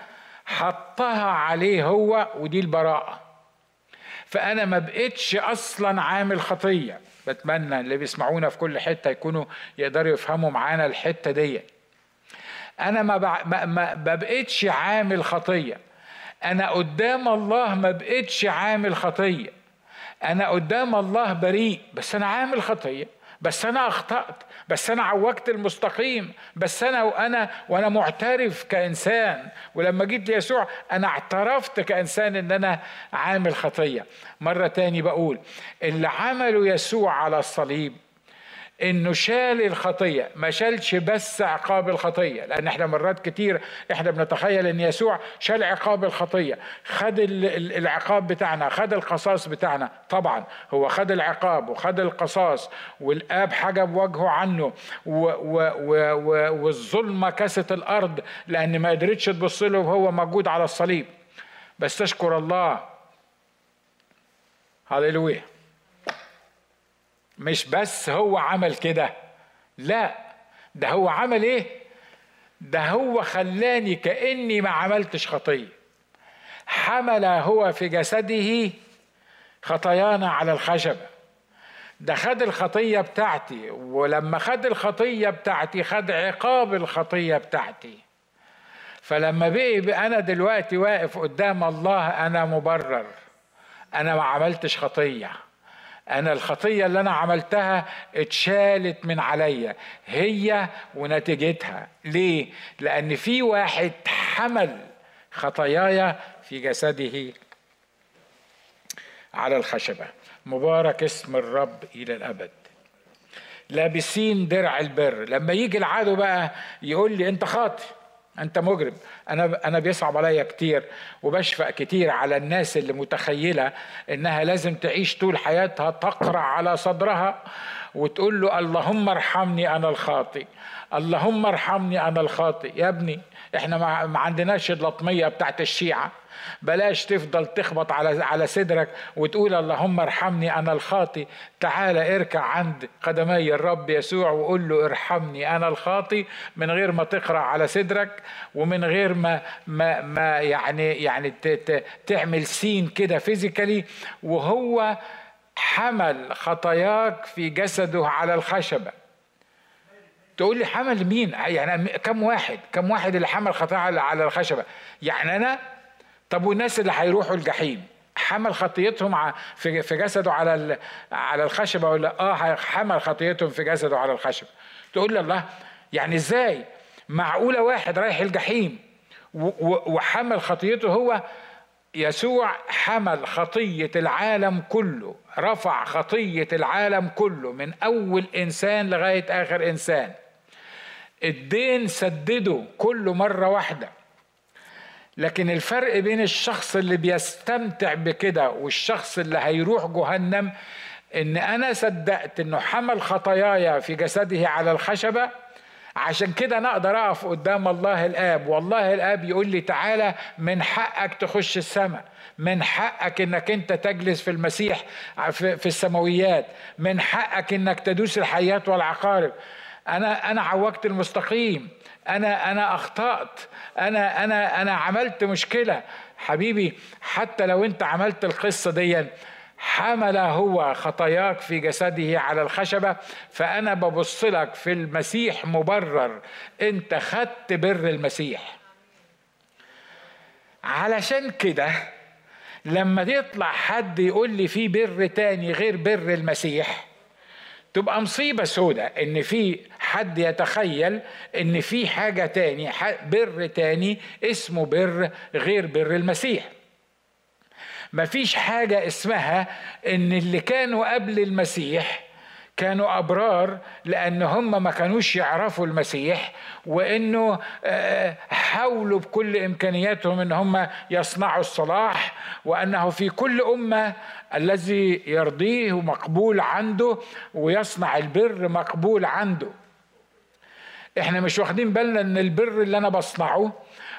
A: حطها عليه هو ودي البراءة. فأنا ما بقتش أصلا عامل خطية. بتمنى اللي بيسمعونا في كل حتة يكونوا يقدروا يفهموا معانا الحتة دي. أنا ما, بع... ما... ما بقتش عامل خطية. أنا قدام الله ما بقتش عامل خطية. أنا قدام الله بريء بس أنا عامل خطية. بس أنا أخطأت بس أنا عوجت المستقيم بس أنا وأنا وأنا معترف كإنسان. ولما جيت ليسوع أنا اعترفت كإنسان إن أنا عامل خطية. مرة تاني بقول اللي عمله يسوع على الصليب انه شال الخطية ما شالش بس عقاب الخطية لأن إحنا مرات كتير إحنا بنتخيل إن يسوع شال عقاب الخطية خد العقاب بتاعنا خد القصاص بتاعنا طبعا هو خد العقاب وخد القصاص والآب حجب وجهه عنه والظلمة كست الأرض لأن ما قدرتش تبص له وهو موجود على الصليب. بس تشكر الله. هللويا. مش بس هو عمل كده. لا ده هو عمل إيه؟ ده هو خلاني كأني ما عملتش خطيه حمل هو في جسده خطايانا على الخشبه ده خد الخطيه بتاعتي ولما خد الخطيه بتاعتي خد عقاب الخطيه بتاعتي. فلما بقي أنا دلوقتي واقف قدام الله أنا مبرر. أنا ما عملتش خطيه أنا الخطية اللي أنا عملتها اتشالت من عليا. هي ونتيجتها. ليه؟ لأن في واحد حمل خطاياي في جسده على الخشبة. مبارك اسم الرب إلى الأبد. لابسين درع البر. لما يجي العدو بقى يقول لي أنت خاطئ. أنت مجرم. أنا أنا بيصعب عليا كتير وبشفق كتير على الناس اللي متخيلة إنها لازم تعيش طول حياتها تقرع على صدرها وتقول له اللهم ارحمني أنا الخاطئ. اللهم ارحمني أنا الخاطئ. يا ابني إحنا ما عندناش اللطمية بتاعت الشيعة. بلاش تفضل تخبط على على صدرك وتقول اللهم ارحمني أنا الخاطي. تعال اركع عند قدمي الرب يسوع وقول له ارحمني أنا الخاطي. من غير ما تقرأ على صدرك ومن غير ما ما ما يعني يعني تعمل سين كده فيزيكالي. وهو حمل خطاياك في جسده على الخشبة. تقول لي حمل مين؟ يعني كم واحد؟ كم واحد اللي حمل خطايا على الخشبة؟ يعني أنا طب والناس اللي هيروحوا الجحيم حمل خطيتهم في جسده على على الخشبة ولا؟ آه حمل خطيتهم في جسده على الخشبة. تقول لي الله يعني إزاي؟ معقولة واحد رايح الجحيم وحمل خطيته هو؟ يسوع حمل خطية العالم كله رفع خطية العالم كله من أول إنسان لغاية آخر إنسان. الدين سدده كله مرة واحدة. لكن الفرق بين الشخص اللي بيستمتع بكده والشخص اللي هيروح جهنم إن أنا صدقت إنه حمل خطاياي في جسده على الخشبة. عشان كده أنا أقدر أقف قدام الله الآب. والله الآب يقول لي تعالى من حقك تخش السماء. من حقك إنك أنت تجلس في المسيح في السماويات. من حقك إنك تدوس الحيات والعقارب. أنا أنا عوجت المستقيم. أنا أنا أخطأت. أنا أنا أنا عملت مشكلة. حبيبي حتى لو أنت عملت القصة دي حمل هو خطاياك في جسده على الخشبة فأنا ببص لك في المسيح مبرر. أنت خدت بر المسيح. علشان كده لما يطلع حد يقول لي في بر تاني غير بر المسيح تبقى مصيبة سودة إن في حد يتخيل إن في حاجة تاني بر تاني اسمه بر غير بر المسيح. مفيش حاجة اسمها إن اللي كانوا قبل المسيح كانوا أبرار لأن هم ما كانوش يعرفوا المسيح وإنه آه، حاولوا بكل إمكانياتهم إن هم يصنعوا الصلاح وأنه في كل أمة الذي يرضيه مقبول عنده ويصنع البر مقبول عنده. إحنا مش واخدين بالنا إن البر اللي أنا بصنعه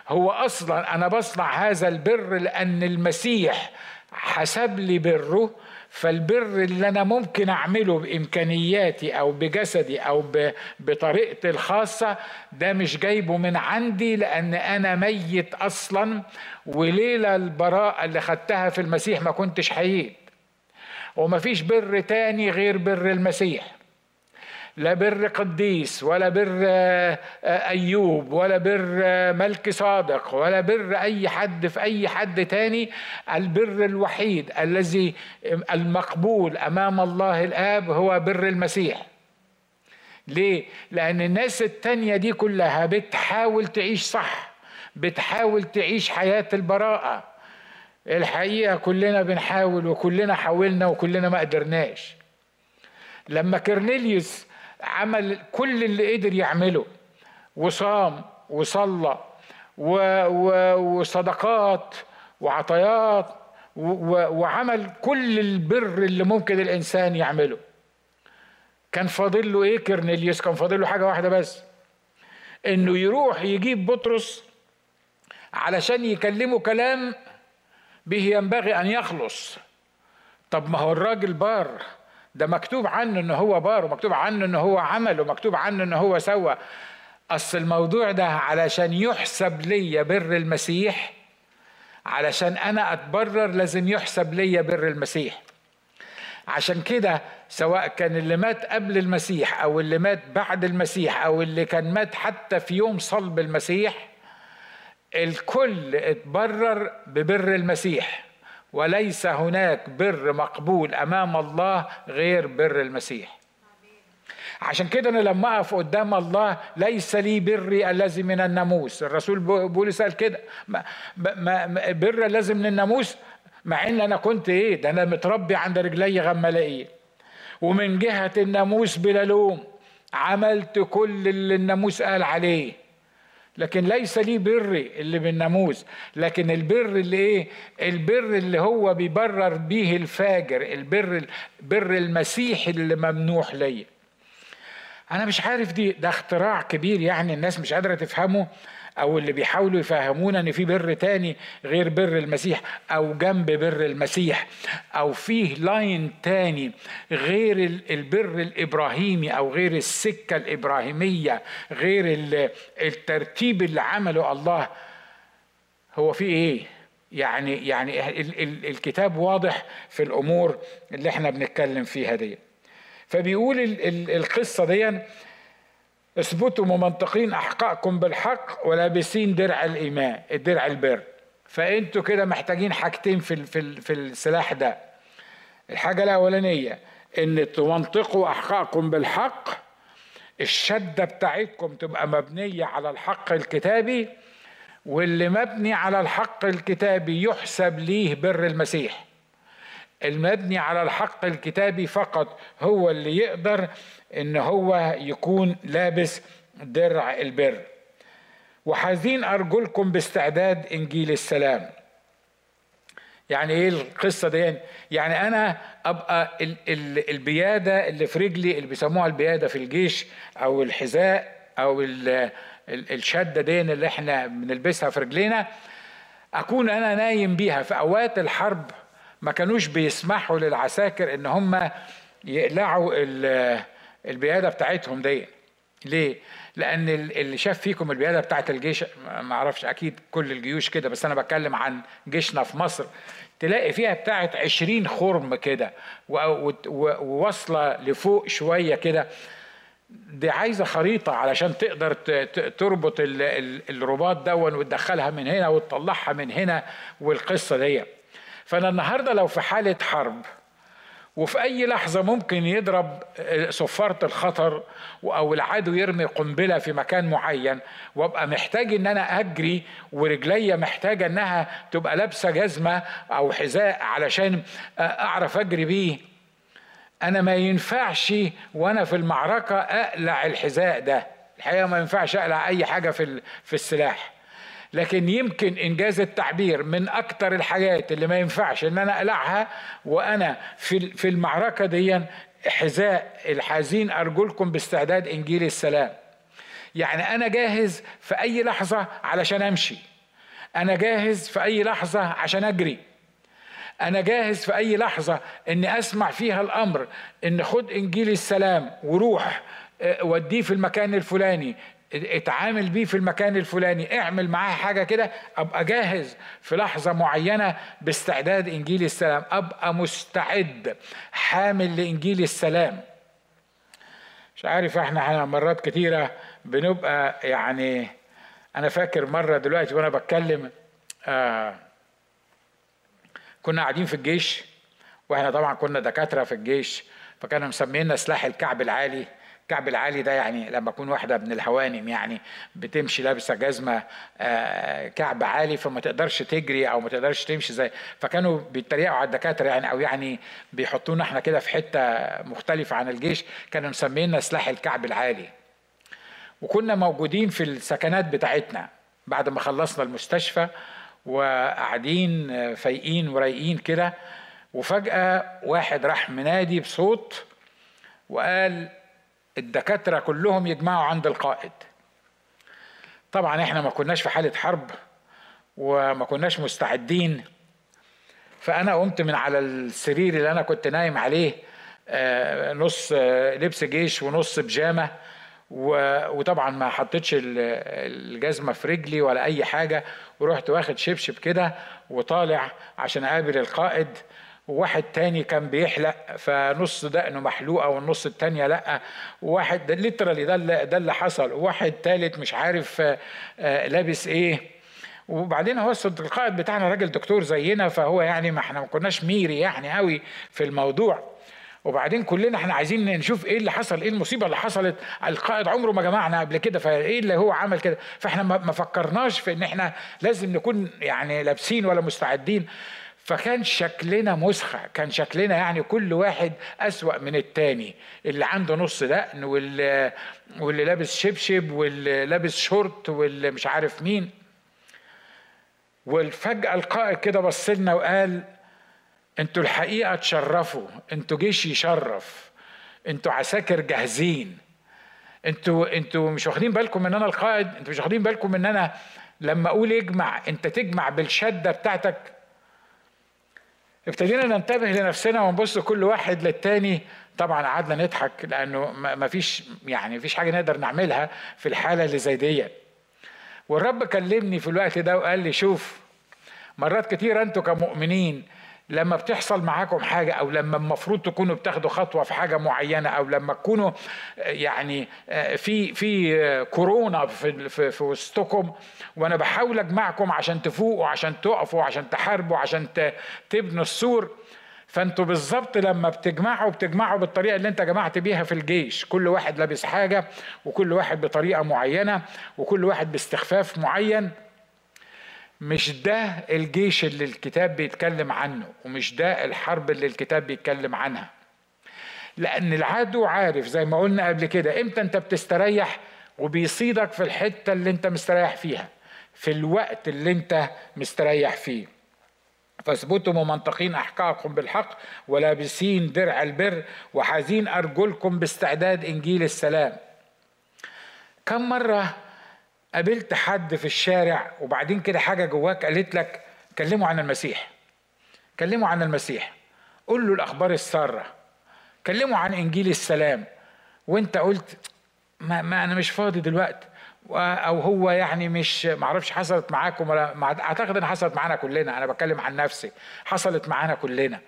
A: هو أصلا أنا بصنع هذا البر لأن المسيح حسب لي بره فالبر اللي أنا ممكن أعمله بإمكانياتي أو بجسدي أو بطريقتي الخاصة ده مش جايبه من عندي لأن أنا ميت أصلا وليلة البراءة اللي خدتها في المسيح ما كنتش حييت ومفيش بر تاني غير بر المسيح. لا بر قديس ولا بر آه، أيوب ولا بر آه، ملك صادق ولا بر أي حد في أي حد تاني. البر الوحيد الذي المقبول أمام الله الآب هو بر المسيح. ليه؟ لأن الناس التانية دي كلها بتحاول تعيش صح بتحاول تعيش حياة البراءة. الحقيقة كلنا بنحاول وكلنا حاولنا وكلنا ما قدرناش. لما كرنيليوس عمل كل اللي قدر يعمله وصام وصلى وصدقات وعطيات وعمل كل البر اللي ممكن الإنسان يعمله. كان فاضل له إيه كرنيليوس كان فاضل له حاجة واحدة بس إنه يروح يجيب بطرس علشان يكلمه كلام به ينبغي أن يخلص. طب ما هو الراجل بار. ده مكتوب عنه ان هو بار ومكتوب عنه ان هو عمل ومكتوب عنه ان هو سوى. أصل الموضوع ده علشان يحسب لي بر المسيح علشان أنا أتبرر لازم يحسب لي بر المسيح. عشان كده سواء كان اللي مات قبل المسيح أو اللي مات بعد المسيح أو اللي كان مات حتى في يوم صلب المسيح الكل اتبرر ببر المسيح وليس هناك بر مقبول أمام الله غير بر المسيح. عشان كده أنا لما أقف قدام الله ليس لي بري الذي من الناموس. الرسول بولس قال كده ما بر الذي من الناموس مع إن أنا كنت إيه؟ ده أنا متربي عند رجلي غمالائيل ومن جهة الناموس بلا لوم عملت كل اللي الناموس قال عليه. لكن ليس لي بري اللي بالناموس لكن البر اللي إيه؟ البر اللي هو بيبرر به الفاجر البر بر المسيح اللي ممنوح ليا. أنا مش عارف دي ده اختراع كبير يعني الناس مش قادرة تفهمه. أو اللي بيحاولوا يفهمونا ان في بر تاني غير بر المسيح أو جنب بر المسيح أو فيه لاين تاني غير البر الابراهيمي أو غير السكة الابراهيمية غير الترتيب اللي عمله الله هو في إيه؟ يعني يعني الكتاب واضح في الأمور اللي إحنا بنتكلم فيها دي فبيقول القصة دي اثبتوا ممنطقين احقائكم بالحق ولابسين درع الإيمان الدرع البر. فأنتوا كده محتاجين حاجتين في في في السلاح ده. الحاجة الأولانية إن تمنطقوا احقائكم بالحق. الشدة بتاعتكم تبقى مبنية على الحق الكتابي واللي مبني على الحق الكتابي يحسب ليه بر المسيح. المبني على الحق الكتابي فقط هو اللي يقدر إن هو يكون لابس درع البر. وحاذين أرجلكم باستعداد إنجيل السلام. يعني إيه القصة دي؟ يعني أنا أبقى ال ال البيادة اللي في رجلي اللي بيسموها البيادة في الجيش أو الحذاء أو ال الشدة دي اللي إحنا بنلبسها في رجلينا أكون أنا نايم بيها. في أوقات الحرب ما كانوش بيسمحوا للعساكر إن هم يقلعوا البيادة بتاعتهم دي. ليه؟ لأن اللي شاف فيكم البيادة بتاعت الجيش ما أعرفش أكيد كل الجيوش كده بس أنا بتكلم عن جيشنا في مصر. تلاقي فيها بتاعت عشرين خرم كده وواصلة لفوق شوية كده. دي عايزة خريطة علشان تقدر تربط الرباط دون وتدخلها من هنا وتطلعها من هنا والقصة دي. فأنا النهاردة لو في حالة حرب وفي أي لحظة ممكن يضرب صفارة الخطر أو العدو يرمي قنبلة في مكان معين وأبقى محتاج إن أنا أجري ورجليا محتاجة إنها تبقى لابسة جزمة أو حذاء علشان أعرف أجري بيه. أنا ما ينفعش وأنا في المعركة أقلع الحذاء ده. الحقيقة ما ينفعش أقلع أي حاجة في في السلاح. لكن يمكن إنجاز التعبير من أكتر الحاجات اللي ما ينفعش إن أنا أقلعها وأنا في في المعركة دي حذاء الحازين أرجلكم باستعداد إنجيل السلام. يعني أنا جاهز في أي لحظة علشان أمشي. أنا جاهز في أي لحظة عشان أجري. أنا جاهز في أي لحظة إني أسمع فيها الأمر إن خد إنجيل السلام وروح آه، وديه في المكان الفلاني. اتعامل بيه في المكان الفلاني اعمل معاه حاجة كده أبقى جاهز في لحظة معينة باستعداد إنجيل السلام أبقى مستعد حامل لإنجيل السلام. مش عارف إحنا مرات كتيرة بنبقى يعني أنا فاكر مرة دلوقتي وأنا بتكلم آه كنا قاعدين في الجيش وإحنا طبعا كنا دكاترة في الجيش فكانوا مسمينا سلاح الكعب العالي. الكعب العالي ده يعني لما اكون واحدة من الهوانم يعني بتمشي لابسة جزمة آه، كعب عالي فما تقدرش تجري أو ما تقدرش تمشي زي فكانوا بيتريقوا على الدكاترة يعني أو يعني بيحطونا إحنا كده في حتة مختلفة عن الجيش كانوا مسمينا سلاح الكعب العالي. وكنا موجودين في السكنات بتاعتنا بعد ما خلصنا المستشفى وقاعدين فايقين ورايقين كده وفجأة واحد راح منادي بصوت وقال الدكاترة كلهم يجمعوا عند القائد. طبعا إحنا ما كناش في حالة حرب وما كناش مستعدين. فأنا قمت من على السرير اللي أنا كنت نايم عليه آه، نص آه، لبس جيش ونص بيجامة. وطبعا ما حطيتش الجزمة في رجلي ولا أي حاجة. ورحت واخد شبشب كده وطالع عشان أقابل القائد. وواحد تاني كان بيحلق فنص دقنه محلوقة والنص التانية لأ. وواحد ليترالي ده اللي ده اللي حصل. وواحد تالت مش عارف آه، آه، لابس إيه. وبعدين هو القائد بتاعنا راجل دكتور زينا فهو يعني ما إحنا ما كناش ميري يعني قوي في الموضوع. وبعدين كلنا إحنا عايزين نشوف إيه اللي حصل إيه المصيبة اللي حصلت. القائد عمره ما جمعنا قبل كده فإيه اللي هو عمل كده؟ فإحنا ما فكرناش في إن إحنا لازم نكون يعني لابسين ولا مستعدين. فكان شكلنا مسخة كان شكلنا يعني كل واحد أسوأ من التاني. اللي عنده نص دقن واللي, واللي لابس شبشب واللي لابس شورت واللي مش عارف مين. والفجأة القائد كده بص لنا وقال أنتوا الحقيقة تشرفوا أنتوا جيش يشرف أنتوا عساكر جاهزين أنتوا أنتوا مش واخدين بالكم ان أنا القائد أنتوا مش واخدين بالكم ان أنا لما أقول اجمع أنت تجمع بالشدة بتاعتك؟ ابتدينا ننتبه لنفسنا ونبص كل واحد للتاني. طبعا قعدنا نضحك لأنه ما فيش يعني فيش حاجة نقدر نعملها في الحالة اللي زي دي والرب كلمني في الوقت ده وقال لي شوف مرات كتير أنتوا كمؤمنين لما بتحصل معاكم حاجة أو لما المفروض تكونوا بتاخدوا خطوة في حاجة معينة أو لما تكونوا يعني في في كورونا في في, في وسطكم وأنا بحاول أجمعكم عشان تفوقوا عشان تقفوا عشان تحاربوا عشان تبنوا السور. فأنتوا بالظبط لما بتجمعوا بتجمعوا بالطريقة اللي أنت جمعت بيها في الجيش. كل واحد لابس حاجة وكل واحد بطريقة معينة وكل واحد باستخفاف معين. مش ده الجيش اللي الكتاب بيتكلم عنه ومش ده الحرب اللي الكتاب بيتكلم عنها. لأن العدو عارف زي ما قلنا قبل كده إمتى أنت بتستريح وبيصيدك في الحتة اللي أنت مستريح فيها في الوقت اللي أنت مستريح فيه. فاثبتوا ممنطقين أحقاقكم بالحق ولابسين درع البر وحازين أرجلكم باستعداد إنجيل السلام. كم مرة قابلت حد في الشارع وبعدين كده حاجة جواك قالت لك كلموا عن المسيح. كلموا عن المسيح. قول له الأخبار السارة. كلموا عن إنجيل السلام. وانت قلت ما, ما أنا مش فاضي دلوقتي. أو هو يعني مش معرفش حصلت معاكم ولا أعتقد إن حصلت معانا كلنا. أنا بتكلم عن نفسي. حصلت معانا كلنا.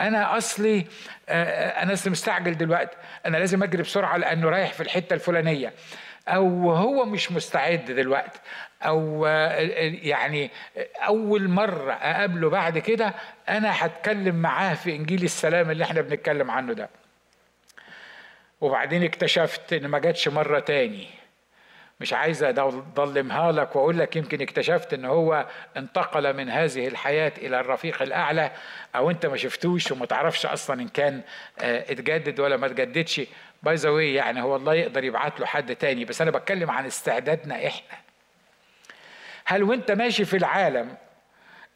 A: أنا أصلي أنا مستعجل دلوقتي. أنا لازم أجري بسرعة لأنه رايح في الحتة الفلانية. أو هو مش مستعد دلوقتي أو يعني أول مرة أقابله بعد كده أنا هتكلم معاه في إنجيل السلام اللي إحنا بنتكلم عنه ده. وبعدين اكتشفت إن ما جاتش مرة تاني. مش عايز أضلمها لك وأقول لك يمكن اكتشفت إن هو انتقل من هذه الحياة إلى الرفيق الأعلى أو أنت ما شفتوش وما تعرفش أصلا إن كان آه، اتجدد ولا ما اتجددش. باي ذا يعني هو الله يقدر يبعت له حد تاني بس أنا بتكلم عن استعدادنا إحنا. هل وأنت ماشي في العالم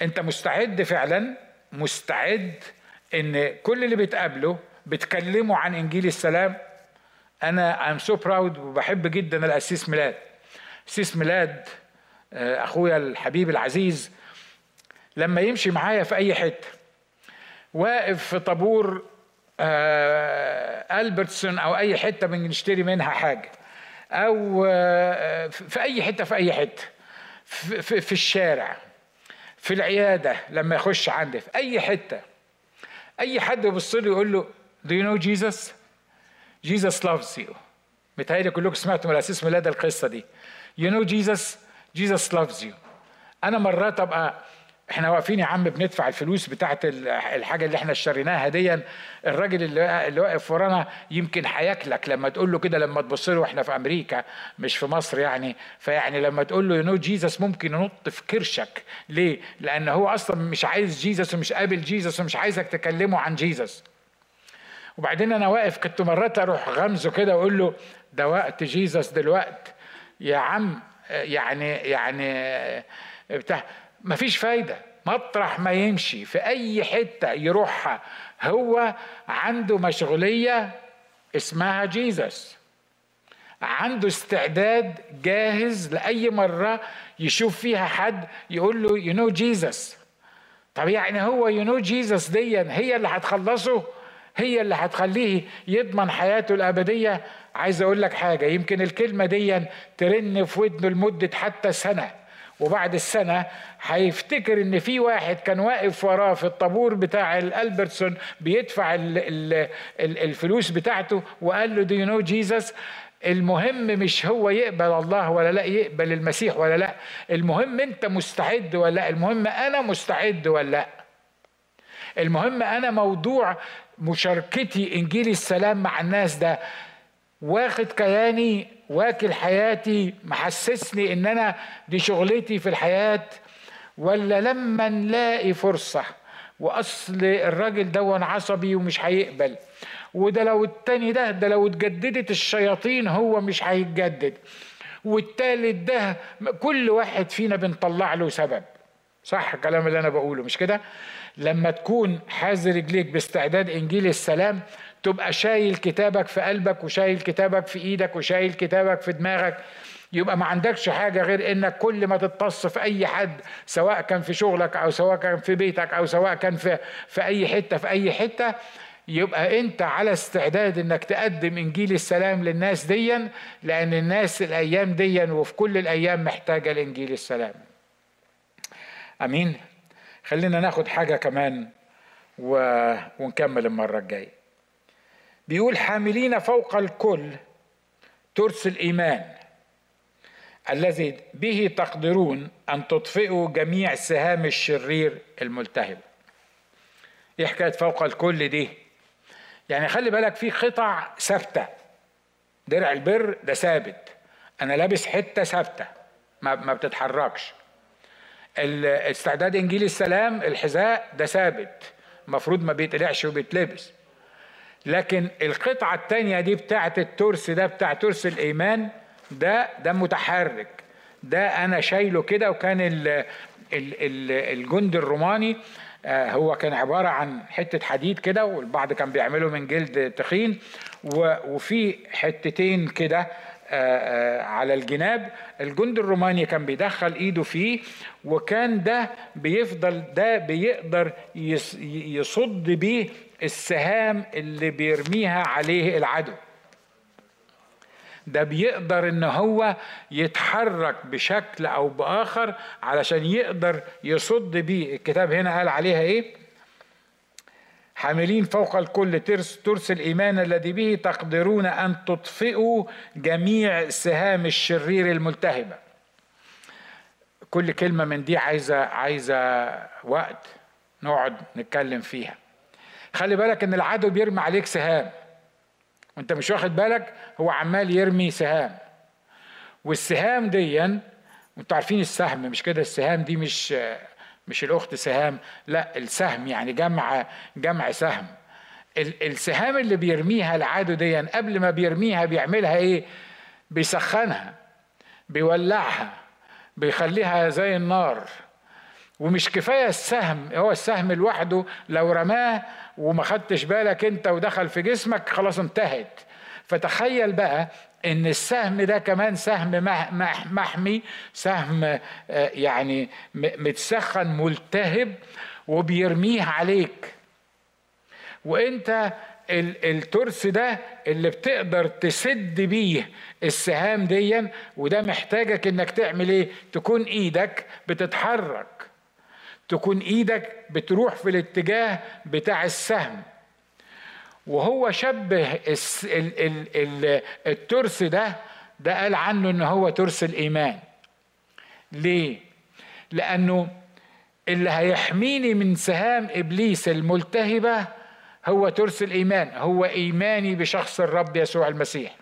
A: أنت مستعد فعلا؟ مستعد إن كل اللي بتقابله بتكلمه عن إنجيل السلام؟ أنا I'm so proud وبحب جدا القسيس ميلاد. قسيس ميلاد آه، أخويا الحبيب العزيز لما يمشي معايا في أي حتة واقف في طابور Albertsons أو أي حتة بنشتري منها حاجة. أو آه، في أي حتة في أي حتة. في, الشارع في العيادة لما يخش عندي في أي حتة. أي حد يبص له يقول له do you know Jesus? Jesus loves you. متهيألي كلكم سمعتوا من الأساس ميلاد القصة دي. You know Jesus? Jesus loves you. أنا مرات أبقى إحنا واقفين يا عم بندفع الفلوس بتاعت الحاجة اللي إحنا اشتريناها ديا. الراجل اللي واقف ورانا يمكن هياكلك لما تقول له كده لما تبص له إحنا في أمريكا مش في مصر يعني. فيعني لما تقول له know Jesus ممكن ينط في كرشك. ليه؟ لأن هو أصلا مش عايز Jesus ومش قابل Jesus ومش عايزك تكلمه عن Jesus وبعدين أنا واقف كنت مرات أروح غمزه كده وأقول له ده وقت Jesus دلوقتي يا عم يعني يعني بتاع مفيش فايدة. مطرح ما يمشي. في أي حتة يروحها هو عنده مشغولية اسمها Jesus عنده استعداد جاهز لأي مرة يشوف فيها حد يقول له you know Jesus طب يعني هو you know Jesus دي هي اللي هتخلصه؟ هي اللي هتخليه يضمن حياته الأبدية؟ عايز أقول لك حاجة يمكن الكلمة دي ترن في ودنه لمدة حتى سنة. وبعد السنة هيفتكر إن في واحد كان واقف وراه في الطابور بتاع ال Albertsons بيدفع ال ال الفلوس بتاعته وقال له do you know Jesus المهم مش هو يقبل الله ولا لا يقبل المسيح ولا لا. المهم أنت مستعد ولا لا؟ المهم أنا مستعد ولا لا؟ المهم أنا موضوع مشاركتي إنجيل السلام مع الناس ده واخد كياني واكل حياتي محسسني إن أنا دي شغلتي في الحياة ولا لما نلاقي فرصة وأصل الراجل ده عصبي ومش هيقبل. وده لو التاني ده ده لو اتجددت الشياطين هو مش هيتجدد. والتالت ده كل واحد فينا بنطلع له سبب. صح الكلام اللي أنا بقوله مش كده؟ لما تكون حاذر رجليك باستعداد إنجيل السلام تبقى شايل كتابك في قلبك وشايل كتابك في إيدك وشايل كتابك في دماغك يبقى ما عندكش حاجة غير إنك كل ما تتص في أي حد سواء كان في شغلك أو سواء كان في بيتك أو سواء كان في في أي حتة في أي حتة يبقى أنت على استعداد إنك تقدم إنجيل السلام للناس ديا لأن الناس الأيام ديا وفي كل الأيام محتاجة لإنجيل السلام. آمين. خلينا ناخد حاجة كمان و... ونكمل المرة الجاية. بيقول حاملين فوق الكل ترس الإيمان الذي به تقدرون أن تطفئوا جميع سهام الشرير الملتهب. إيه حكاية فوق الكل دي؟ يعني خلي بالك في قطع ثابتة. درع البر ده ثابت. أنا لابس حتة ثابتة. ما, ما بتتحركش. استعداد إنجيل السلام الحذاء ده ثابت. المفروض ما بيتقلعش وبيتلبس. لكن القطعة التانية دي بتاعة الترس ده بتاع ترس الإيمان ده ده متحرك. ده أنا شايله كده وكان ال ال ال الجند الروماني آه، هو كان عبارة عن حتة حديد كده والبعض كان بيعمله من جلد تخين وفي حتتين كده آه، آه، على الجناب. الجند الروماني كان بيدخل إيده فيه وكان ده بيفضل ده بيقدر يصد بيه السهام اللي بيرميها عليه العدو. ده بيقدر إن هو يتحرك بشكل أو بآخر علشان يقدر يصد بيه. الكتاب هنا قال عليها إيه؟ حاملين فوق الكل ترس, ترس الإيمان الذي به تقدرون أن تطفئوا جميع سهام الشرير الملتهبه كل كلمة من دي عايزه عايزة وقت نقعد نتكلم فيها. خلي بالك إن العدو بيرمي عليك سهام. وأنت مش واخد بالك؟ هو عمال يرمي سهام. والسهام ديا وأنتوا عارفين السهم مش كده؟ السهام دي مش مش الأخت سهام لا السهم يعني جمع جمع سهم. السهام اللي بيرميها العدو دي قبل ما بيرميها بيعملها إيه؟ بيسخنها بيولعها بيخليها زي النار. ومش كفاية السهم هو السهم لوحده لو رماه وما خدتش بالك انت ودخل في جسمك خلاص انتهت. فتخيل بقى إن السهم ده كمان سهم محمي سهم آه، يعني متسخن ملتهب وبيرميه عليك. وانت الترس ده اللي بتقدر تسد بيه السهام ديا وده محتاجك إنك تعمل إيه؟ تكون إيدك بتتحرك. تكون إيدك بتروح في الاتجاه بتاع السهم. وهو شبه الترس ده ده قال عنه إن هو ترس الإيمان. ليه؟ لأنه اللي هيحميني من سهام إبليس الملتهبة هو ترس الإيمان هو إيماني بشخص الرب يسوع المسيح.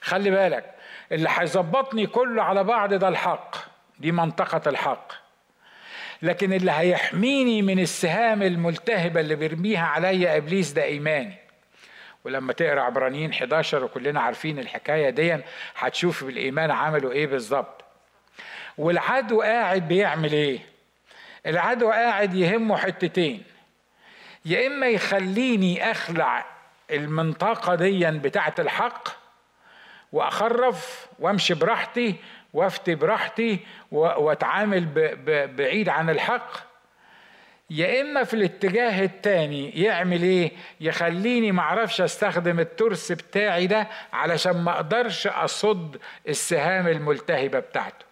A: خلي بالك اللي هيظبطني كله على بعض ده الحق دي منطقة الحق. لكن اللي هيحميني من السهام الملتهبة اللي بيرميها عليا إبليس ده إيماني. ولما تقرأ عبرانيين 11 وكلنا عارفين الحكاية دي هتشوف بالإيمان عملوا إيه بالظبط. والعدو قاعد بيعمل إيه؟ العدو قاعد يهمه حتتين. يا إما يخليني أخلع المنطقة دي بتاعة الحق وأخرف وأمشي براحتي وافتي براحتي واتعامل بعيد عن الحق. يا إما في الاتجاه التاني يعمل إيه؟ يخليني معرفش أستخدم الترس بتاعي ده علشان ما أقدرش أصد السهام الملتهبة بتاعته.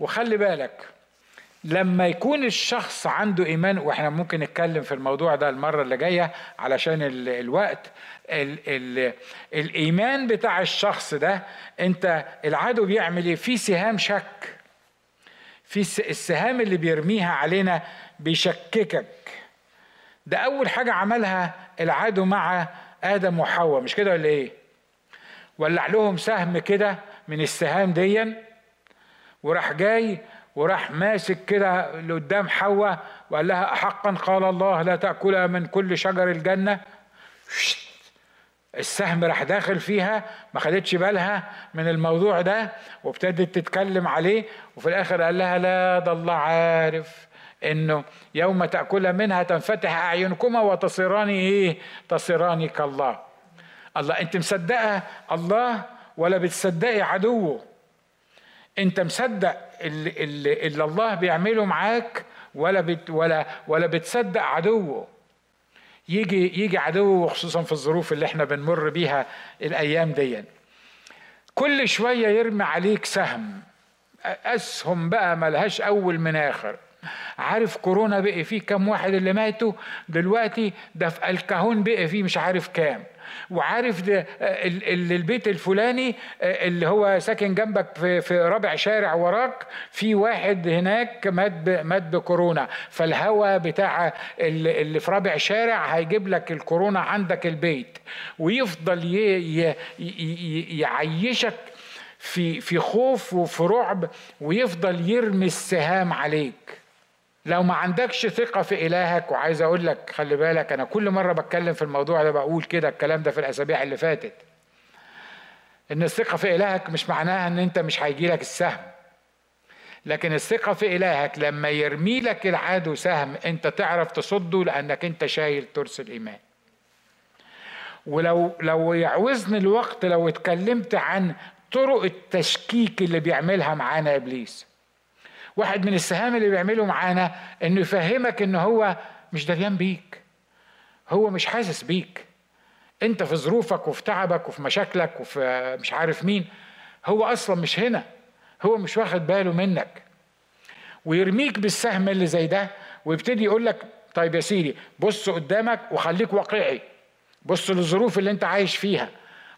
A: وخلي بالك لما يكون الشخص عنده إيمان وإحنا ممكن نتكلم في الموضوع ده المرة اللي جاية علشان الوقت ال ال الإيمان بتاع الشخص ده أنت العدو بيعمل إيه؟ في سهام شك. في السهام اللي بيرميها علينا بيشككك. ده أول حاجة عملها العدو مع آدم وحواء. مش كده ولا إيه؟ ولع لهم سهم كده من السهام ديا وراح جاي وراح ماسك كده لقدام حواء وقال لها أحقا قال الله لا تأكلها من كل شجر الجنة. السهم راح داخل فيها ما خدتش بالها من الموضوع ده وابتدت تتكلم عليه وفي الآخر قال لها لا ده الله عارف إنه يوم تأكل منها تنفتح أعينكما وتصيران إيه؟ تصيران كالله. الله أنت مصدقة الله ولا بتصدقي عدوه؟ انت مصدق اللي, اللي, الله بيعمله معاك ولا بت ولا ولا بتصدق عدوه؟ يجي يجي عدوه خصوصا في الظروف اللي إحنا بنمر بيها الأيام دي كل شوية يرمي عليك سهم. أسهم بقى ملهاش أول من آخر. عارف كورونا بقي فيه كم واحد اللي ماتوا؟ دلوقتي ده في الكهون بقي فيه مش عارف كام. وعارف ده البيت الفلاني اللي هو ساكن جنبك في, في رابع شارع وراك في واحد هناك مات مات بكورونا. فالهوا بتاع اللي في رابع شارع هيجيب لك الكورونا عندك البيت. ويفضل يعيشك في في خوف وفي رعب ويفضل يرمي السهام عليك. لو ما عندكش ثقة في إلهك وعايز أقول لك خلي بالك أنا كل مرة بتكلم في الموضوع ده بقول كده الكلام ده في الأسابيع اللي فاتت. إن الثقة في إلهك مش معناها إن أنت مش هيجي لك السهم. لكن الثقة في إلهك لما يرمي لك العدو سهم أنت تعرف تصده لأنك أنت شايل ترس الإيمان. ولو لو يعوزني الوقت لو اتكلمت عن طرق التشكيك اللي بيعملها معانا إبليس واحد من السهام اللي بيعمله معانا إنه يفهمك ان هو مش دريان بيك. هو مش حاسس بيك. أنت في ظروفك وفي تعبك وفي مشاكلك وفي مش عارف مين. هو أصلا مش هنا. هو مش واخد باله منك. ويرميك بالسهم اللي زي ده ويبتدي يقول لك طيب يا سيدي بص قدامك وخليك واقعي. بص للظروف اللي أنت عايش فيها.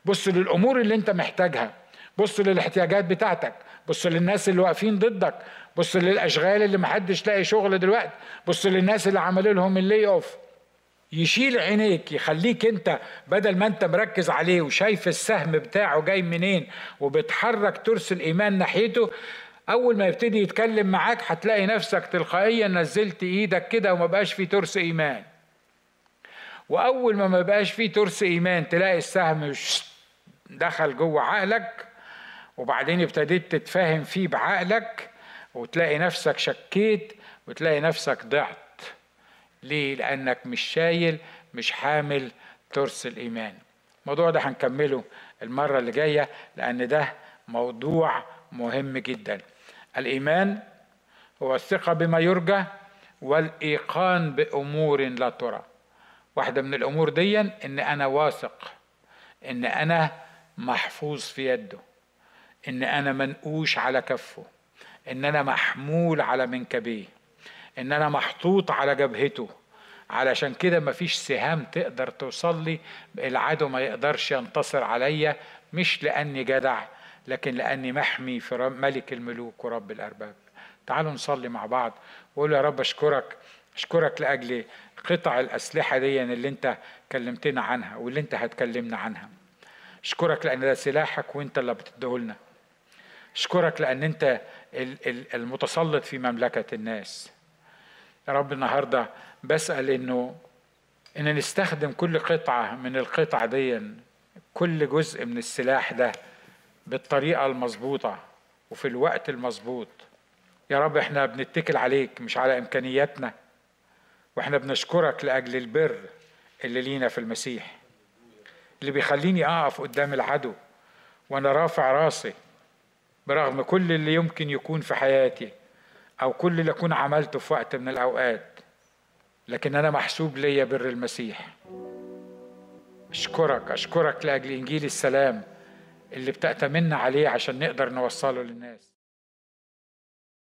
A: بص للأمور اللي أنت محتاجها. بص للاحتياجات بتاعتك. بص للناس اللي واقفين ضدك. بص للأشغال اللي محدش لاقي شغل دلوقتي. بص للناس اللي عملوا لهم اللي اوف يشيل عينيك يخليك انت بدل ما انت مركز عليه وشايف السهم بتاعه جاي منين وبتحرك ترس الإيمان ناحيته أول ما يبتدي يتكلم معاك هتلاقي نفسك تلقائيا نزلت إيدك كده وما بقاش في ترس إيمان. وأول ما ما بقاش في ترس إيمان تلاقي السهم دخل جوه عقلك وبعدين ابتديت تتفاهم فيه بعقلك وتلاقي نفسك شكيت وتلاقي نفسك ضعت. ليه؟ لأنك مش شايل مش حامل ترس الإيمان. الموضوع ده هنكمله المرة اللي جاية لأن ده موضوع مهم جدا. الإيمان هو الثقة بما يرجى والإيقان بأمور لا ترى. واحدة من الأمور دي إن أنا واثق إن أنا محفوظ في يده إن أنا منقوش على كفه. إن أنا محمول على منكبيه إن أنا محطوط على جبهته. علشان كده مفيش سهام تقدر توصل لي العدو ما يقدرش ينتصر عليا مش لأني جدع لكن لأني محمي في ملك الملوك ورب الأرباب. تعالوا نصلي مع بعض وقول يا رب أشكرك أشكرك لأجل قطع الأسلحة دي اللي أنت كلمتنا عنها واللي أنت هتكلمنا عنها. أشكرك لأن ده سلاحك وأنت اللي بتديهولنا. أشكرك لأن أنت المتسلط في مملكة الناس. يا رب النهاردة بسأل إنه إن نستخدم كل قطعة من القطع دي كل جزء من السلاح ده بالطريقة المظبوطة وفي الوقت المظبوط. يا رب إحنا بنتكل عليك مش على إمكانياتنا وإحنا بنشكرك لأجل البر اللي لينا في المسيح اللي بيخليني أقف قدام العدو وأنا رافع راسي برغم كل اللي يمكن يكون في حياتي أو كل اللي أكون عملته في وقت من الأوقات لكن أنا محسوب ليا بر المسيح. أشكرك أشكرك لأجل إنجيل السلام اللي بتأتمنا عليه عشان نقدر نوصله للناس.